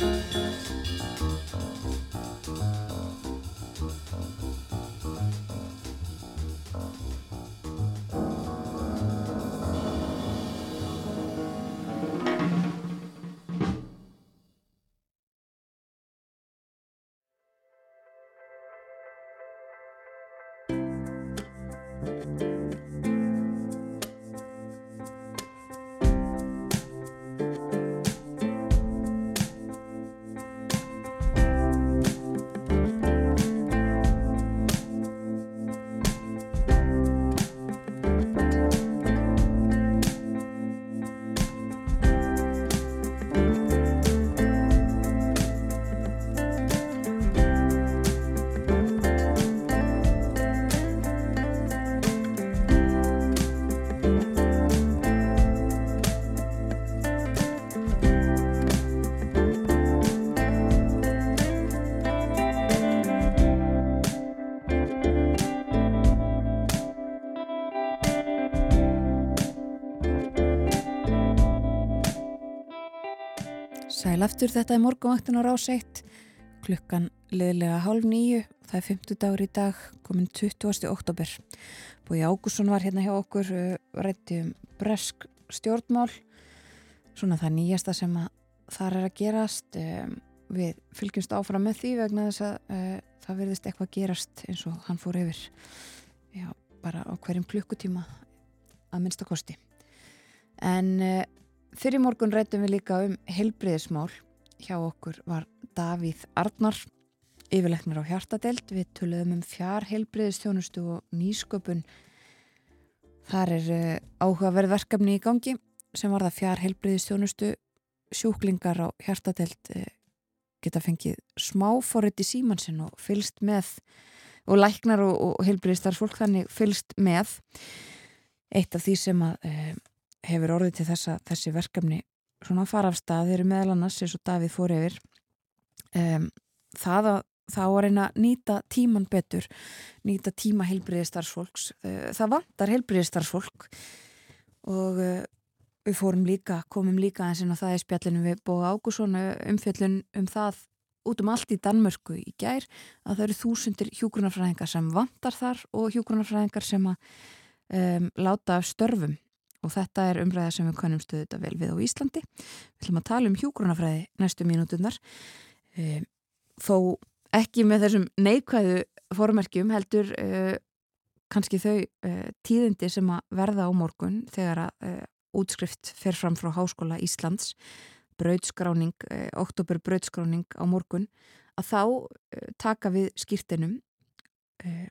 Aftur, þetta er morgunvaktin á rás 1, klukkan liðlega hálf nýju, það er 50 dagur í dag, komin 20. oktober. Búi Ágússon var hérna hjá okkur, rætti um bresk stjórnmál svona það nýjasta sem að þar er að gerast um, við fylgjumst áfram með því vegna þess að uh, það verðist eitthvað gerast eins og hann fór yfir já, bara á hverjum klukkutíma að minnsta kosti en uh, fyrir morgun rættum við líka um helbriðismál hjá okkur var Davíð Arnar yfirleiknir á hjartadelt við töluðum um fjár helbriðistjónustu og nýsköpun. Þar er uh, áhugaverð verkefni í gangi sem var það fjár helbriðistjónustu sjúklingar á hjartadelt uh, geta fengið smáforrið í símansinn og fylst með. Og læknar og, og heilbriðistarfsfólk þannig fylst með. Eitt af því sem að uh, hefur orðið til þessa, þessi verkefni svona fara af stað, þeir eru meðal annars eins og Davíð fór yfir um, það að þá að reyna að nýta tíman betur nýta tíma heilbriðistarfsfólks það vantar heilbriðistarfsfólk og uh, við fórum líka, komum líka eins og það í spjallinu við Bóða Ágússon umfjöllun um það út um allt í Danmörku í gær að það eru þúsundir hjúgrunarfræðingar sem vantar þar og hjúgrunarfræðingar sem að um, láta störfum og þetta er umræða sem við kannum stöðu þetta vel við á Íslandi. Við ætlum að tala um hjúgrunarfræði næstu mínútunar um, þó ekki með þessum neikvæðu formerkjum heldur uh, kannski þau uh, tíðindi sem að verða á morgun þegar að útskrift fer fram frá Háskóla Íslands brauðskráning, eh, oktober brauðskráning á morgun, að þá eh, taka við skýrtinum eh,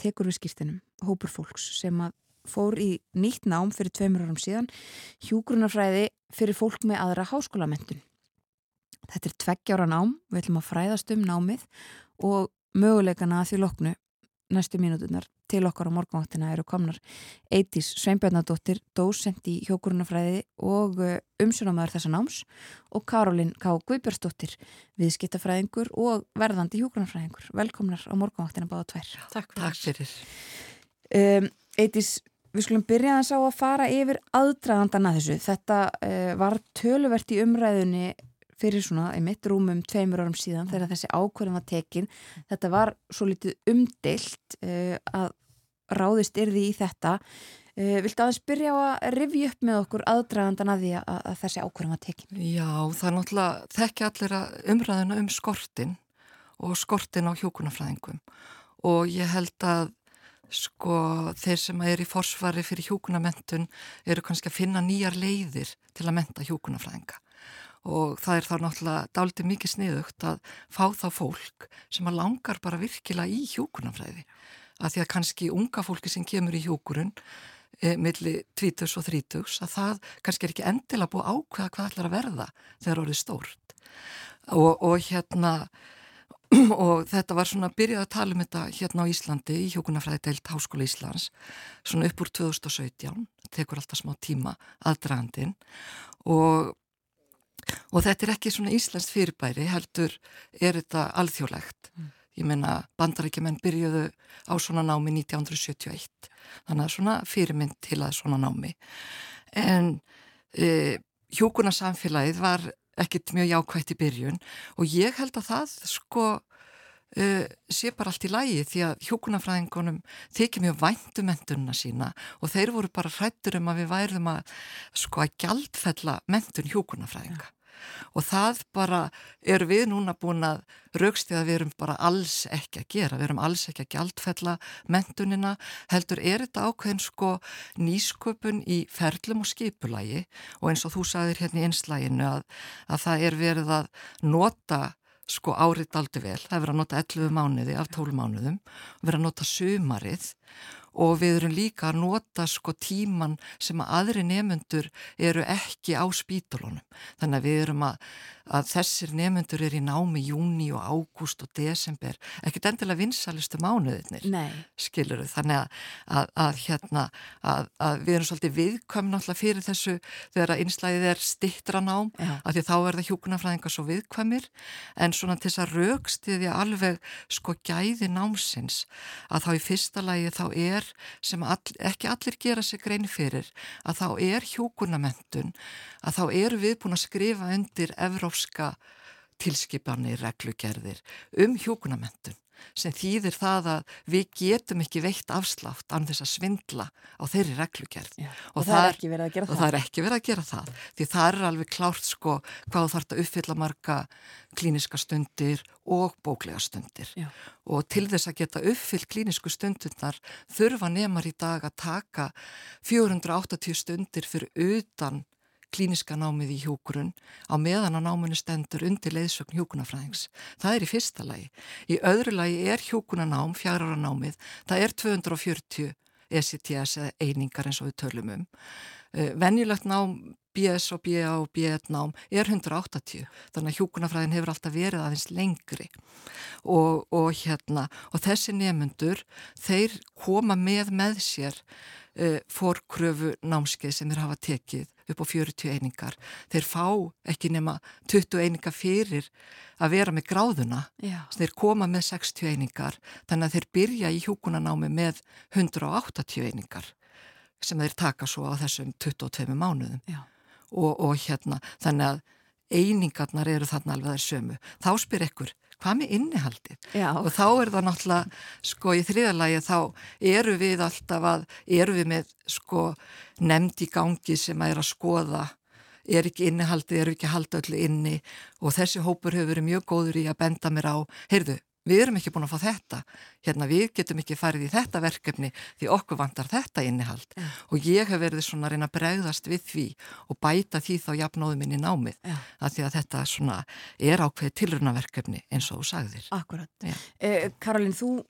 tekur við skýrtinum hópur fólks sem að fór í nýtt nám fyrir tveimur árum síðan hjúgrunarfræði fyrir fólk með aðra háskólamentun þetta er tveggjára nám, við ætlum að fræðast um námið og möguleikana að því loknu næstu mínútunar til okkar á morgunváttina eru komnar Eitís Sveinbjörnadóttir, dósent í hjókurunafræði og uh, umsjónamæður þessa náms og Karolin K. Guðbjörnsdóttir, viðskiptafræðingur og verðandi hjókurunafræðingur. Velkomnar á morgunváttina báða tvær. Takk fyrir. Takk fyrir. Um, Eitís, við skulum byrja að sá að fara yfir aðdragandana þessu. Þetta uh, var töluvert í umræðunni fyrir svona í mitt rúmum tveimur árum síðan þegar þessi ákvörðum var tekin þetta var svo litið umdelt uh, að ráðist yrði í þetta uh, Viltu aðeins byrja á að rivja upp með okkur aðdragandan að því að, að þessi ákvörðum var tekin? Já, það er náttúrulega þekki allir umræðina um skortin og skortin á hjókunafræðingum og ég held að sko þeir sem er í forsvari fyrir hjókunamentun eru kannski að finna nýjar leiðir til að menta hjókunafræðinga og það er þá náttúrulega dálítið mikið sniðugt að fá þá fólk sem að langar bara virkilega í hjókunarfræði að því að kannski unga fólki sem kemur í hjókurun e, milli 20 og 30 að það kannski er ekki endilega búið ákveða hvað ætlar að verða þegar orðið stórt. Og, og hérna og þetta var svona að byrja að tala um þetta hérna á Íslandi í hjókunarfræði deilt Háskóla Íslands svona upp úr 2017 tekur alltaf smá tíma aðdragandin og og þetta er ekki svona íslenskt fyrirbæri heldur er þetta alþjóðlegt. Mm. ég menna bandarækjumenn byrjuðu á svona námi 1971 þannig að svona fyrirmynd til að svona námi. En e, hjókunarsamfélagið var ekkit mjög jákvægt í byrjun og ég held að það sko e, sé bara allt í lægi því að hjókunarfræðingunum þykir mjög væntu mentununa sína og þeir voru bara hrættur um að við værðum að sko að gjaldfella mentun hjókunarfræðinga ja og það bara er við núna búin að raukst því að við erum bara alls ekki að gera, við erum alls ekki að gjaldfella mentunina, heldur er þetta ákveðin sko nýsköpun í ferlum og skipulagi. Og eins og þú sagðir hérna í einslæginu að, að það er verið að nota sko árið aldrei vel, það er verið að nota 11 mánuði af 12 mánuðum, verið að nota sumarið og við erum líka að nota sko tíman sem að aðri nefnundur eru ekki á spítulunum. Þannig að við erum að, að þessir nefnundur eru í námi júni og ágúst og desember, ekkert endilega vinsalistu mánuðinir, skilur við. Þannig að, að, að hérna, við erum svolítið viðkvæm náttúrulega fyrir þessu þegar að einslæðið er stittra nám, af því þá er það hjúkunarfræðingar svo viðkvæmir, en svona til þess að raukstiðja alveg sko gæði námsins, að þá í fyrsta lagi þá er er sem all, ekki allir gera sig grein fyrir að þá er hjókunamentun að þá er við búin að skrifa undir evrópska tilskipanir, reglugerðir um hjókunamentun sem þýðir það að við getum ekki veitt afslátt án þess að svindla á þeirri reglugerð. Já, og, og það er ekki verið að gera það það. að gera það því það er alveg klárt sko hvað þarf að uppfylla marga klíniska stundir og bóklega stundir. Já. og til þess að geta uppfyllt klínisku stundirnar þurfa nefnar í dag að taka 480 stundir fyrir utan klíniska námið í hjókurun á meðan á náminu stendur undir leiðsögn hjókunafræðings. Það er í fyrsta lagi. Í öðru lagi er hjókunanám, fjárara námið, það er 240 ECTS eða einingar eins og við tölum um. Uh, venjulegt nám BS og BA og B1 nám er 180 þannig að hjókunafræðin hefur alltaf verið aðeins lengri og, og hérna og þessi nefnundur þeir koma með með sér uh, fórkröfu námskeið sem þeir hafa tekið upp á 40 einingar. Þeir fá ekki nema 20 einingar fyrir að vera með gráðuna. Þeir koma með 60 einingar þannig að þeir byrja í hjúkunanámi með 180 einingar sem þeir taka svo á þessum 22 mánuðum. Og, og hérna þannig að einingarnar eru þarna alveg þær sömu. Þá spyr ekkur hvað með innihaldið? Já. Og þá er það náttúrulega, sko í þriðalagi þá eru við alltaf að, eru við með sko nefnd í gangi sem að er að skoða, er ekki innihaldið, er ekki halda öllu inni og þessi hópur hefur verið mjög góður í að benda mér á, heyrðu, við erum ekki búin að fá þetta, hérna við getum ekki farið í þetta verkefni því okkur vantar þetta innihald Já. og ég hef verið svona að reyna að bregðast við því og bæta því þá jafnóðum inn í námið Já. að því að þetta svona er ákveðið tilrunaverkefni eins og þú sagðir. Akkurat. Já. Eh, Karolín, þú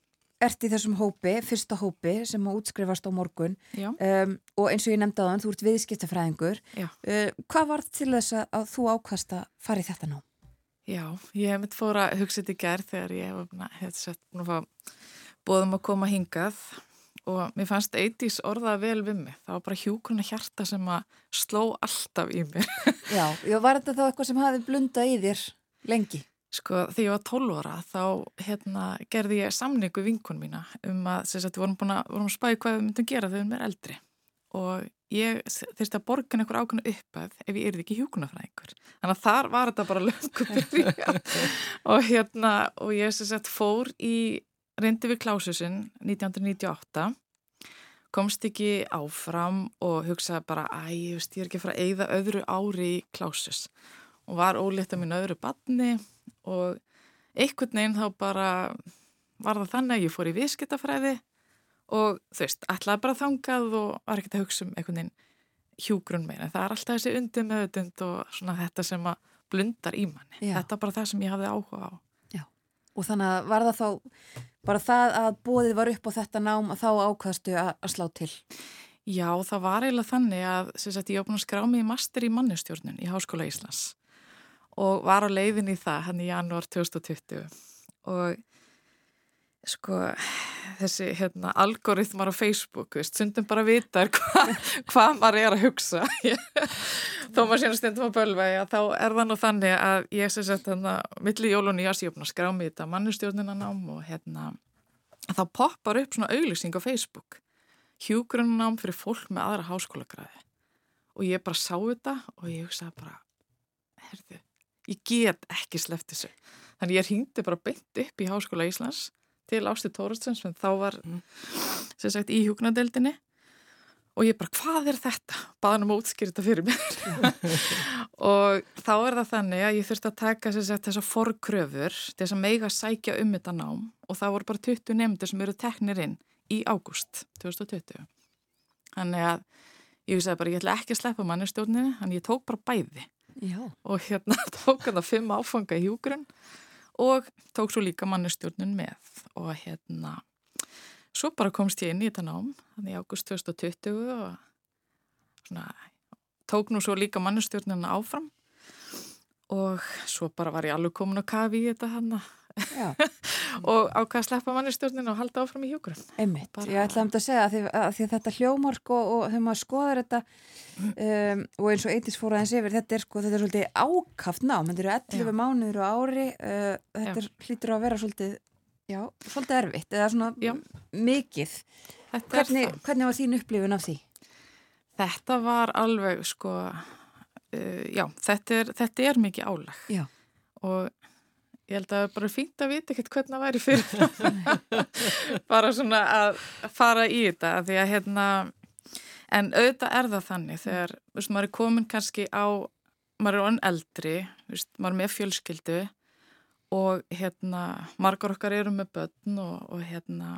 ert í þessum hópi, fyrsta hópi sem að útskrifast á morgun um, og eins og ég nefndi á þann, þú ert viðskiptafræðingur. Uh, hvað var til þess að þú ákast að fara í þetta ná? Já, ég hef mitt fór að hugsa þetta í gerð þegar ég hef, sett búin að fá bóðum að koma hingað og mér fannst eitís orðað vel við mig. Það var bara hjúkurna hjarta sem að sló alltaf í mér. Já, já var þetta þá eitthvað sem hafi blundað í þér lengi? Sko, þegar ég var 12 ára þá hérna, gerði ég samningu vinkun mína um að að við vorum að, vorum að spæði hvað við myndum gera þegar við erum eldri og ég þurfti að borga einhver ákveðna uppað ef ég erði ekki hjúkunafræðingur. Þannig að þar var þetta bara löngum og hérna og ég sem sagt fór í reyndi við klásusinn 1998 komst ekki áfram og hugsaði bara veist ég er ekki að fara að eigða öðru ári í klásus og var ólétt að mín öðru badni og einhvern veginn þá bara var það þannig að ég fór í viðskiptafræði og þú veist, ætlaði bara þangað og var ekkert að hugsa um einhvern veginn hjúgrunn meina. Það er alltaf þessi undir meðutund og svona þetta sem að blundar í manni. Já. Þetta er bara það sem ég hafði áhuga á. Já. Og þannig að var það þá bara það að bóðið var upp á þetta nám að þá ákvaðstu að, að slá til? Já, það var eiginlega þannig að sagt, ég var búin að skrá mig í master í mannustjórnun í Háskóla Íslands og var á leiðin í það hann í janúar 2020 og sko þessi hérna, algoritmar á Facebook veist, sundum bara vita hvað hva maður er að hugsa. Þó maður sérna stundum að bölva já, þá er það nú þannig að ég sé sett hérna, milli jól og nýjast ég opna að skrá mig þetta mannustjórnunanám og hérna þá poppar upp svona auglýsing á Facebook. Hjúgrunanám fyrir fólk með aðra háskólagræði og ég bara sá þetta og ég hugsaði bara herðu, ég get ekki sleppt þessu. Þannig ég hringdi bara beint upp í Háskóla Íslands til Ásti Tóraströms sem þá var sem sagt í hjúknadeildinni og ég bara hvað er þetta? Baðan um að útskýra þetta fyrir mér. Og þá er það þannig að ég þurfti að taka sagt, þessa forkröfur til þess að meiga sækja um þetta nám. Og það voru bara 20 nefndir sem eru teknir inn í ágúst 2020 þannig að ég vissi að bara ég ætla ekki að sleppa mannistjórninu þannig ég tók bara bæði. Já. og hérna tók hann það fimm áfanga í hjúgrunn og tók svo líka mannustjórnun með. Og hérna svo bara komst ég inn í þetta nám þannig águst 2020 og svona tók nú svo líka mannustjórnuna áfram. Og svo bara var ég alveg komin að kafi í þetta hann og ákvað að sleppa mannustjórnuna og halda áfram í hjúgrunn Einmitt, bara... ég ætla um að segja að því, að því að þetta hljómark og, og þegar maður skoðar þetta um, og eins og eittis fór aðeins yfir þetta er sko, þetta er svolítið ákaft nám þetta eru 11 já. mánuður á ári uh, þetta er, hlýtur að vera svolítið já, svolítið erfitt, eða svona já. mikið hvernig, hvernig var þín upplifun af því? Þetta var alveg sko uh, já, þetta er, þetta er mikið álag já. og ég held að það er bara fínt að vita ekkert hvernig það væri fyrir bara svona að fara í þetta því að hérna en auðvitað er það þannig þegar veist, maður er komin kannski á maður er onn eldri veist, maður er með fjölskyldu og hérna margar okkar eru með börn og, og hérna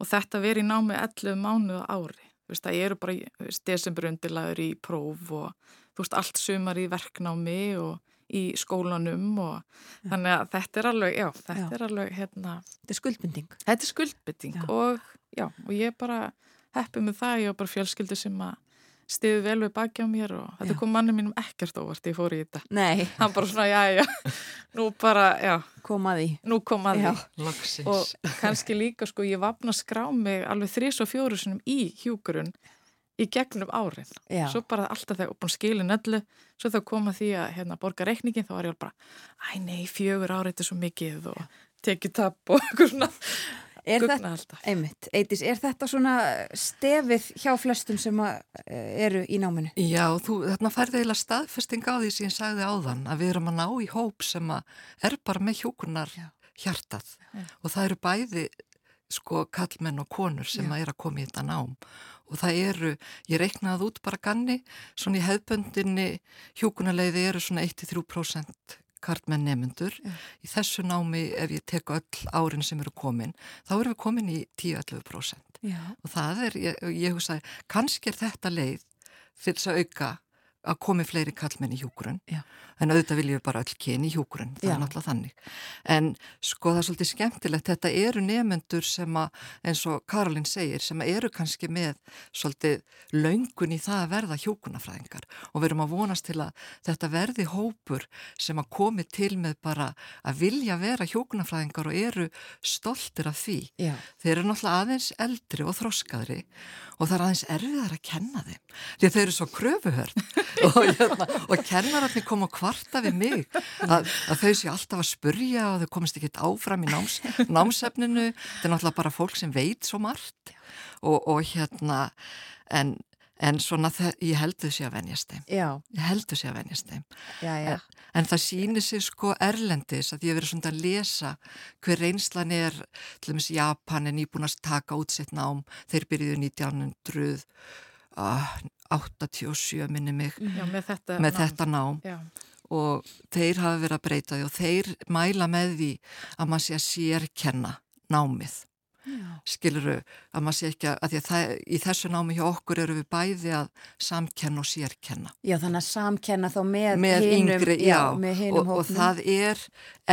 og þetta veri í námi 11 mánuð ári. Veist, það eru bara veist, desember undirlaður í próf og þú veist allt sumar í verknámi og í skólanum og já. þannig að þetta er alveg, já, þetta já. er alveg hérna, Þetta er skuldbinding Þetta er skuldbinding já. og já, og ég bara heppið með það, ég var bara fjölskyldu sem að stiði vel við baki á mér og þetta kom manni mínum ekkert óvart ég fór í þetta. Nei. Hann bara svona, já, já, nú bara, já. Kom að því. Nú kom að já. Laksins. Og kannski líka, sko, ég vapna skrá mig alveg þrís og fjóru sinum í hjúkurun í gegnum árin. Já. Svo bara alltaf þegar búin skilin öllu, svo þá koma því að hérna borga reikningin, þá var ég bara, æ nei, fjögur árið er svo mikið og tekið tapp og eitthvað svona Er þetta, einmitt, Eitis, er þetta svona stefið hjá flestum sem eru í náminu? Já, þú, þarna færði eiginlega staðfesting á því sem ég sagði áðan að við erum að ná í hóp sem er bara með hjókunar hjartað Já. og það eru bæði sko kallmenn og konur sem Já. að er að koma í þetta nám og það eru, ég reiknaði út bara ganni, svona í hefböndinni hjókunarleiði eru svona 1-3% kartmenn nefnendur. Ja. Í þessu námi, ef ég tek öll árin sem eru komin, þá erum við komin í 10-11%. Já. Og það er, ég, ég hugsaði, kannski er þetta leið fyrir þess að auka að komi fleiri kallmenn í hjúkurun en auðvitað viljum við bara öll kyni í hjúkurun það Já. er náttúrulega þannig. En sko það er svolítið skemmtilegt, þetta eru nefnendur sem að, eins og Karolín segir sem eru kannski með svolítið laungun í það að verða hjúkunafræðingar og við erum að vonast til að þetta verði hópur sem að komi til með bara að vilja vera hjúkunafræðingar og eru stoltir af því. Já. þeir eru náttúrulega aðeins eldri og þroskaðri og það er aðeins erfiðar að kenna þeim. Því að og, hérna, og kennararnir kom að kvarta við mig að, að þau sé alltaf að spurja og þau komist ekki áfram í náms, námsefninu þetta er náttúrulega bara fólk sem veit svo margt og, og hérna en En svona ég heldur sér að venjast þeim. Já. Ég heldur sér að venjast þeim. En, en það sýnir sig sko erlendis að ég hef verið svona að lesa hver reynslan er, til dæmis Japan er nýbúin að taka útsett nám, þeir byrjuðu 1987 minni mig já, með þetta með nám, þetta nám. og þeir hafa verið að breyta því og þeir mæla með því að maður sé að sérkenna námið. Skiluru að maður sé ekki að, að, að það, í þessu námi hjá okkur eru við bæði að samkenna og sérkenna. Já þannig að samkenna þá með, með hinum, yngri, já, já, með og, og það er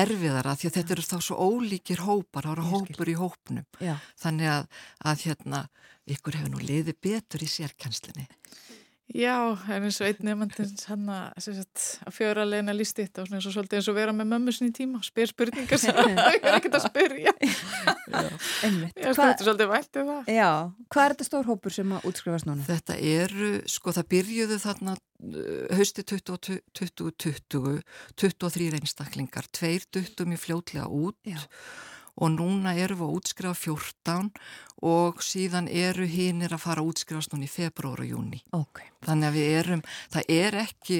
erfiðara því að þetta eru þá svo ólíkir hópar, það eru hópur í hópnum. Já. þannig að, að hérna, ykkur hefur nú liðið betur í sérkennslinni Já, en eins og einn nefndins hann að fjöra leina lísti þetta og svo svolítið eins og vera með mömmu sinni í tíma spyr spurningar sem það er ekkert að spyrja. Einmitt. Ég spurti svolítið væntið um það. Já, hvað er þetta stór hópur sem að útskrifast núna? Þetta eru, sko það byrjuðu þarna hausti 2020 23 einstaklingar tveir duttum í fljótlega út. Já og núna eru við að útskrifa 14 og síðan eru hinnir að fara að útskrifast núna í februar og júni. Okay. Þannig að við erum, það er ekki,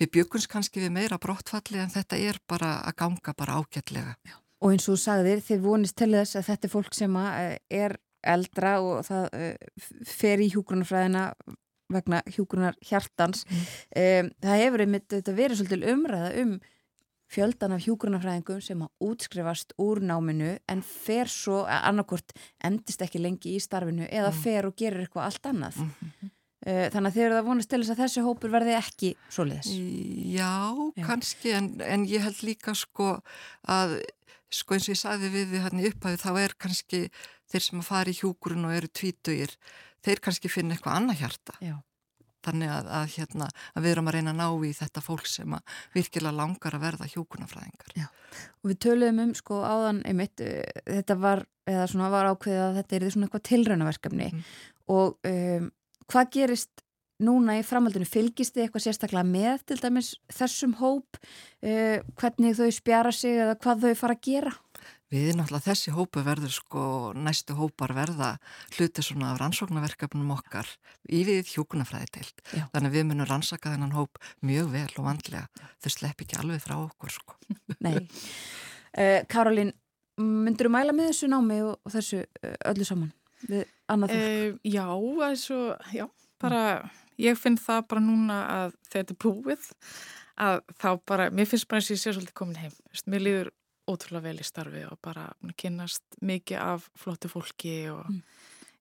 við byggumst kannski við meira brottfalli en þetta er bara að ganga bara ágætlega. Já. Og eins og þú sagðir, þið vonist til þess að þetta er fólk sem er eldra og það fer í hjúgrunarfræðina vegna hjúgrunar hjartans. Mm. Um, það hefur einmitt verið svolítið umræða um fjöldan af hjúgrunafræðingum sem að útskrifast úr náminu en fer svo, annarkort endist ekki lengi í starfinu eða mm. fer og gerir eitthvað allt annað. Mm -hmm. Þannig að þeir eru það vonast til þess að þessi hópur verði ekki svo leiðis. Já, Já, kannski, en, en ég held líka sko að, sko eins og ég sagði við því hann í upphæfi, þá er kannski þeir sem að fara í hjúgrun og eru tvítugir, þeir kannski finna eitthvað annað hjarta. Já þannig að, að, hérna, að við erum að reyna að ná í þetta fólk sem virkilega langar að verða hjókunafræðingar. Já, og við töluðum um sko áðan einmitt, þetta var, eða svona var ákveðið að þetta er svona eitthvað tilraunaverkefni mm. og um, hvað gerist núna í framhaldinu, fylgist þið eitthvað sérstaklega með til dæmis þessum hóp, uh, hvernig þau spjara sig eða hvað þau fara að gera? Við náttúrulega þessi hópu verður sko, næstu hópar verða hluti svona af rannsóknarverkefnum okkar í við hjúkunafræði teilt. Þannig að við munum rannsaka þennan hóp mjög vel og vandlega. Þau slepp ekki alveg frá okkur sko. Nei. Uh, Karolín, myndur þú mæla með þessu námi og, og þessu uh, öllu saman við annað fólk? Uh, já, þessu, já, bara ég finn það bara núna að þetta er búið að þá bara, mér finnst bara að ég sé svolítið komin heim. Mér líður ótrúlega vel í starfi og bara kynast mikið af flottu fólki og mm.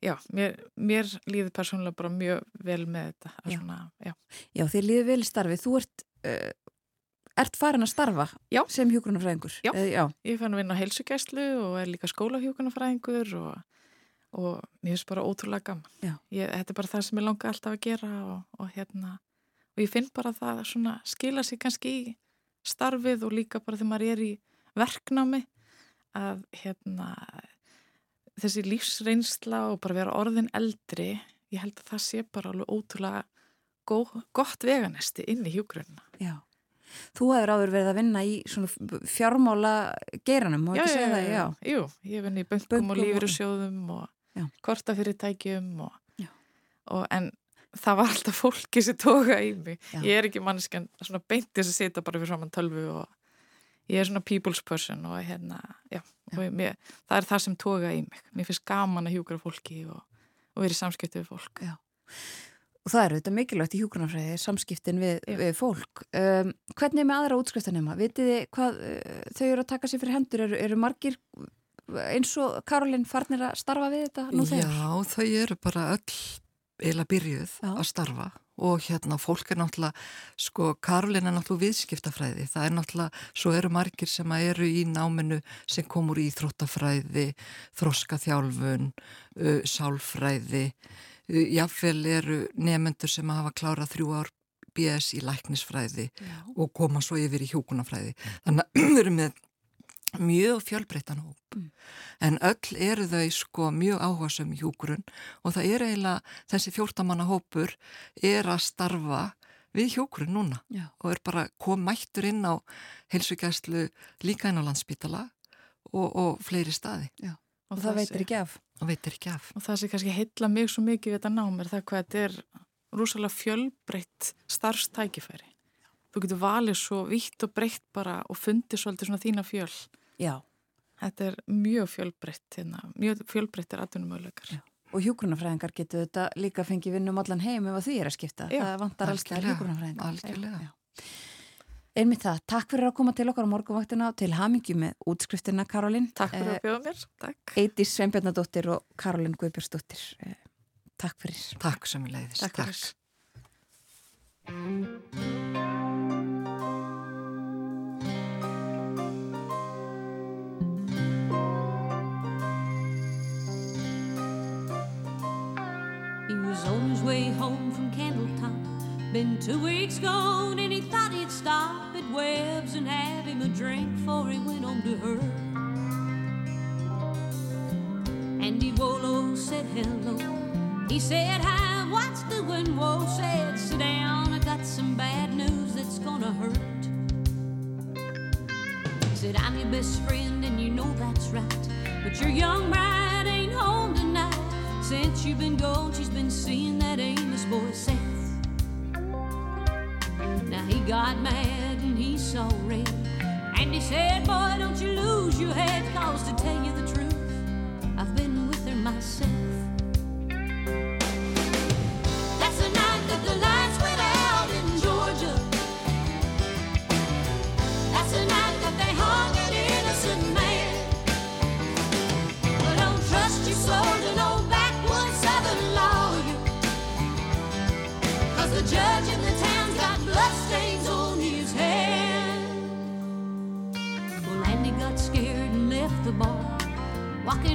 já, mér, mér líður persónulega bara mjög vel með þetta. Já, svona, já. já þið líður vel í starfi. Þú ert, uh, ert farin að starfa já. sem hjókunarfræðingur? Já. Já, ég farin að vinna á heilsugæslu og er líka skólahjókunarfræðingur og, og mér finnst bara ótrúlega gaman. Ég, þetta er bara það sem ég langa alltaf að gera og, og hérna, og ég finn bara það að skila sér kannski í starfið og líka bara þegar maður er í verknámi að hérna, þessi lífsreynsla og bara vera orðin eldri, ég held að það sé bara alveg ótrúlega gó, gott veganesti inn í hjúgrunna. Já. Þú hefur áður verið að vinna í fjármála geiranum, má ekki segja það? Já, jú, ég vinn í böngum og lífyrirsjóðum og kortafyrirtækjum og, og en það var alltaf fólki sem tóka í mig. Já. Ég er ekki manneskan svona beintið sem sita bara fyrir saman tölvu og ég er svona people's person og hérna, já, já. Og mér, það er það sem toga í mig. Mér finnst gaman að hjúkra fólki og, og vera í samskipti við fólk. Já, og það er auðvitað mikilvægt í hjúkranafræði, samskiptin við, við fólk. Um, hvernig er með aðra útskriftanema? Vitið þið hvað uh, þau eru að taka sér fyrir hendur? Eru, eru margir eins og Karolin farnir að starfa við þetta nú þegar? Já, þau eru bara öll eila byrjuð já. að starfa og hérna fólk er náttúrulega, sko Karolin er náttúrulega viðskiptafræði, það er náttúrulega, svo eru margir sem eru í náminu sem komur í þróttafræði, þróskaþjálfun, uh, sálfræði, uh, jáfnvel eru nefnendur sem hafa klárað þrjú ár BS í læknisfræði Já. og koma svo yfir í hjókunafræði. Þannig að við erum með mjög fjölbreyttan hóp mm. en öll eru þau sko mjög áhersum hjúkurun og það er eiginlega þessi fjórtamanna hópur er að starfa við hjúkurun núna Já. og er bara kom mættur inn á heilsugjæslu líka inn á landsbytala og, og fleiri staði Já. og, og það veitir ekki af og veitir ekki af og það sem kannski heitla mig svo mikið við þetta nám er það hvað þetta er rúsalega fjölbreytt starfstækifæri þú getur valið svo vitt og breytt bara og fundið svolítið svona þína fjöl Já. Þetta er mjög fjölbreytt, hérna, mjög fjölbreyttir atvinnumöðleikar. Og hjúgrunafræðingar getur þetta líka fengið vinnum allan heim ef því er að skipta. Já, það vantar hjúgrunafræðingar. Algjörlega. Einmitt það, takk fyrir að koma til okkar á morgunvaktina til hamingi með útskriftina Karolin. Takk fyrir að bjóða mér, takk. Eitís Sveinbjörnadóttir og Karolin Guðbjörnsdóttir. Eh, takk fyrir. Takk sem við leiðist. Takk. on his way home from Candletop. Been two weeks gone and he thought he'd stop at Webb's and have him a drink before he went on to her. Andy Wolo said hello. He said, Hi, what's doing? Whoa, said, Sit down, I got some bad news that's gonna hurt. He said, I'm your best friend and you know that's right. But your young bride ain't home tonight. Since you've been gone, she's been seeing that Amos boy Seth. Now he got mad and he saw red. And he said, Boy, don't you lose your head, cause to tell you the truth, I've been with her myself.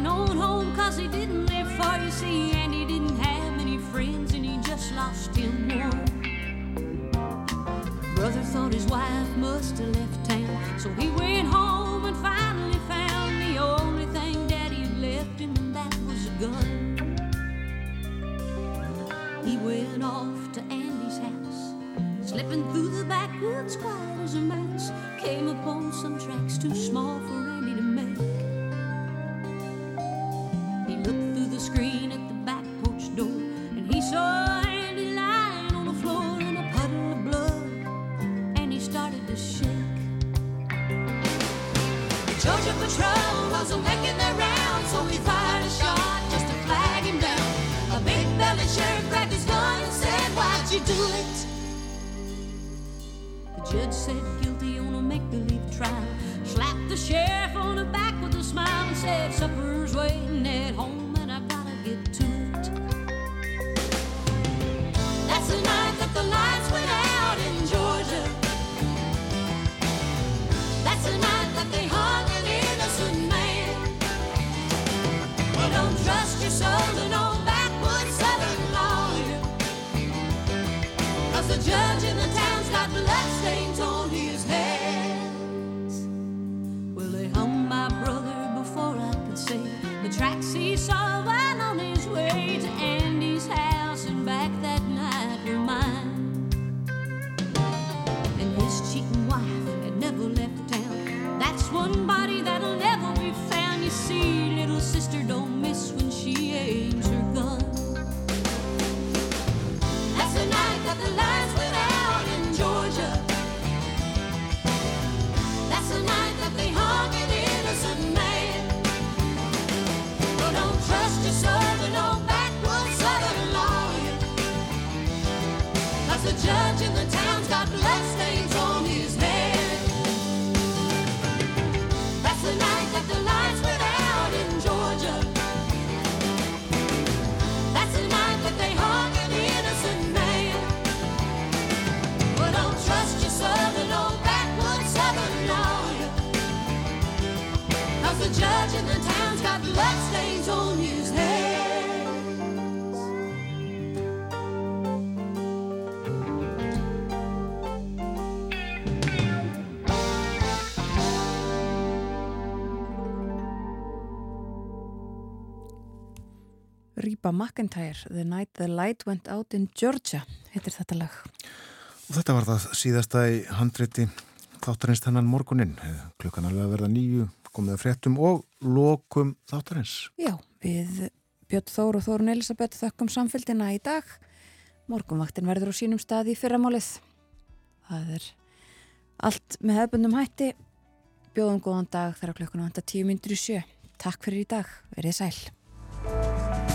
Walking on home cause he didn't live far. You see, Andy didn't have many friends and he just lost him one. Brother thought his wife must have left town. So he went home and finally found the only thing daddy had left him, and that was a gun. He went off to Andy's house, slipping through the backwoods quiet as a mouse. Came upon some tracks too small for. Bubba McIntyre The Night the Light Went Out in Georgia heitir þetta lag. Og þetta var það síðasta í handrétti þáttarins þennan morgunin klukkan alveg að verða nýju, komið að fréttum og lokum þáttarins. Já, við Björn Þór og Þórun Elisabeth þökkum samfélgina í dag. Morgunvaktin verður á sínum staði í fyrramálið. Það er allt með hefðbundum hætti. Bjóðum góðan dag þar á klukkan vanda tíu myndur í sjö. Takk fyrir í dag, verið sæl.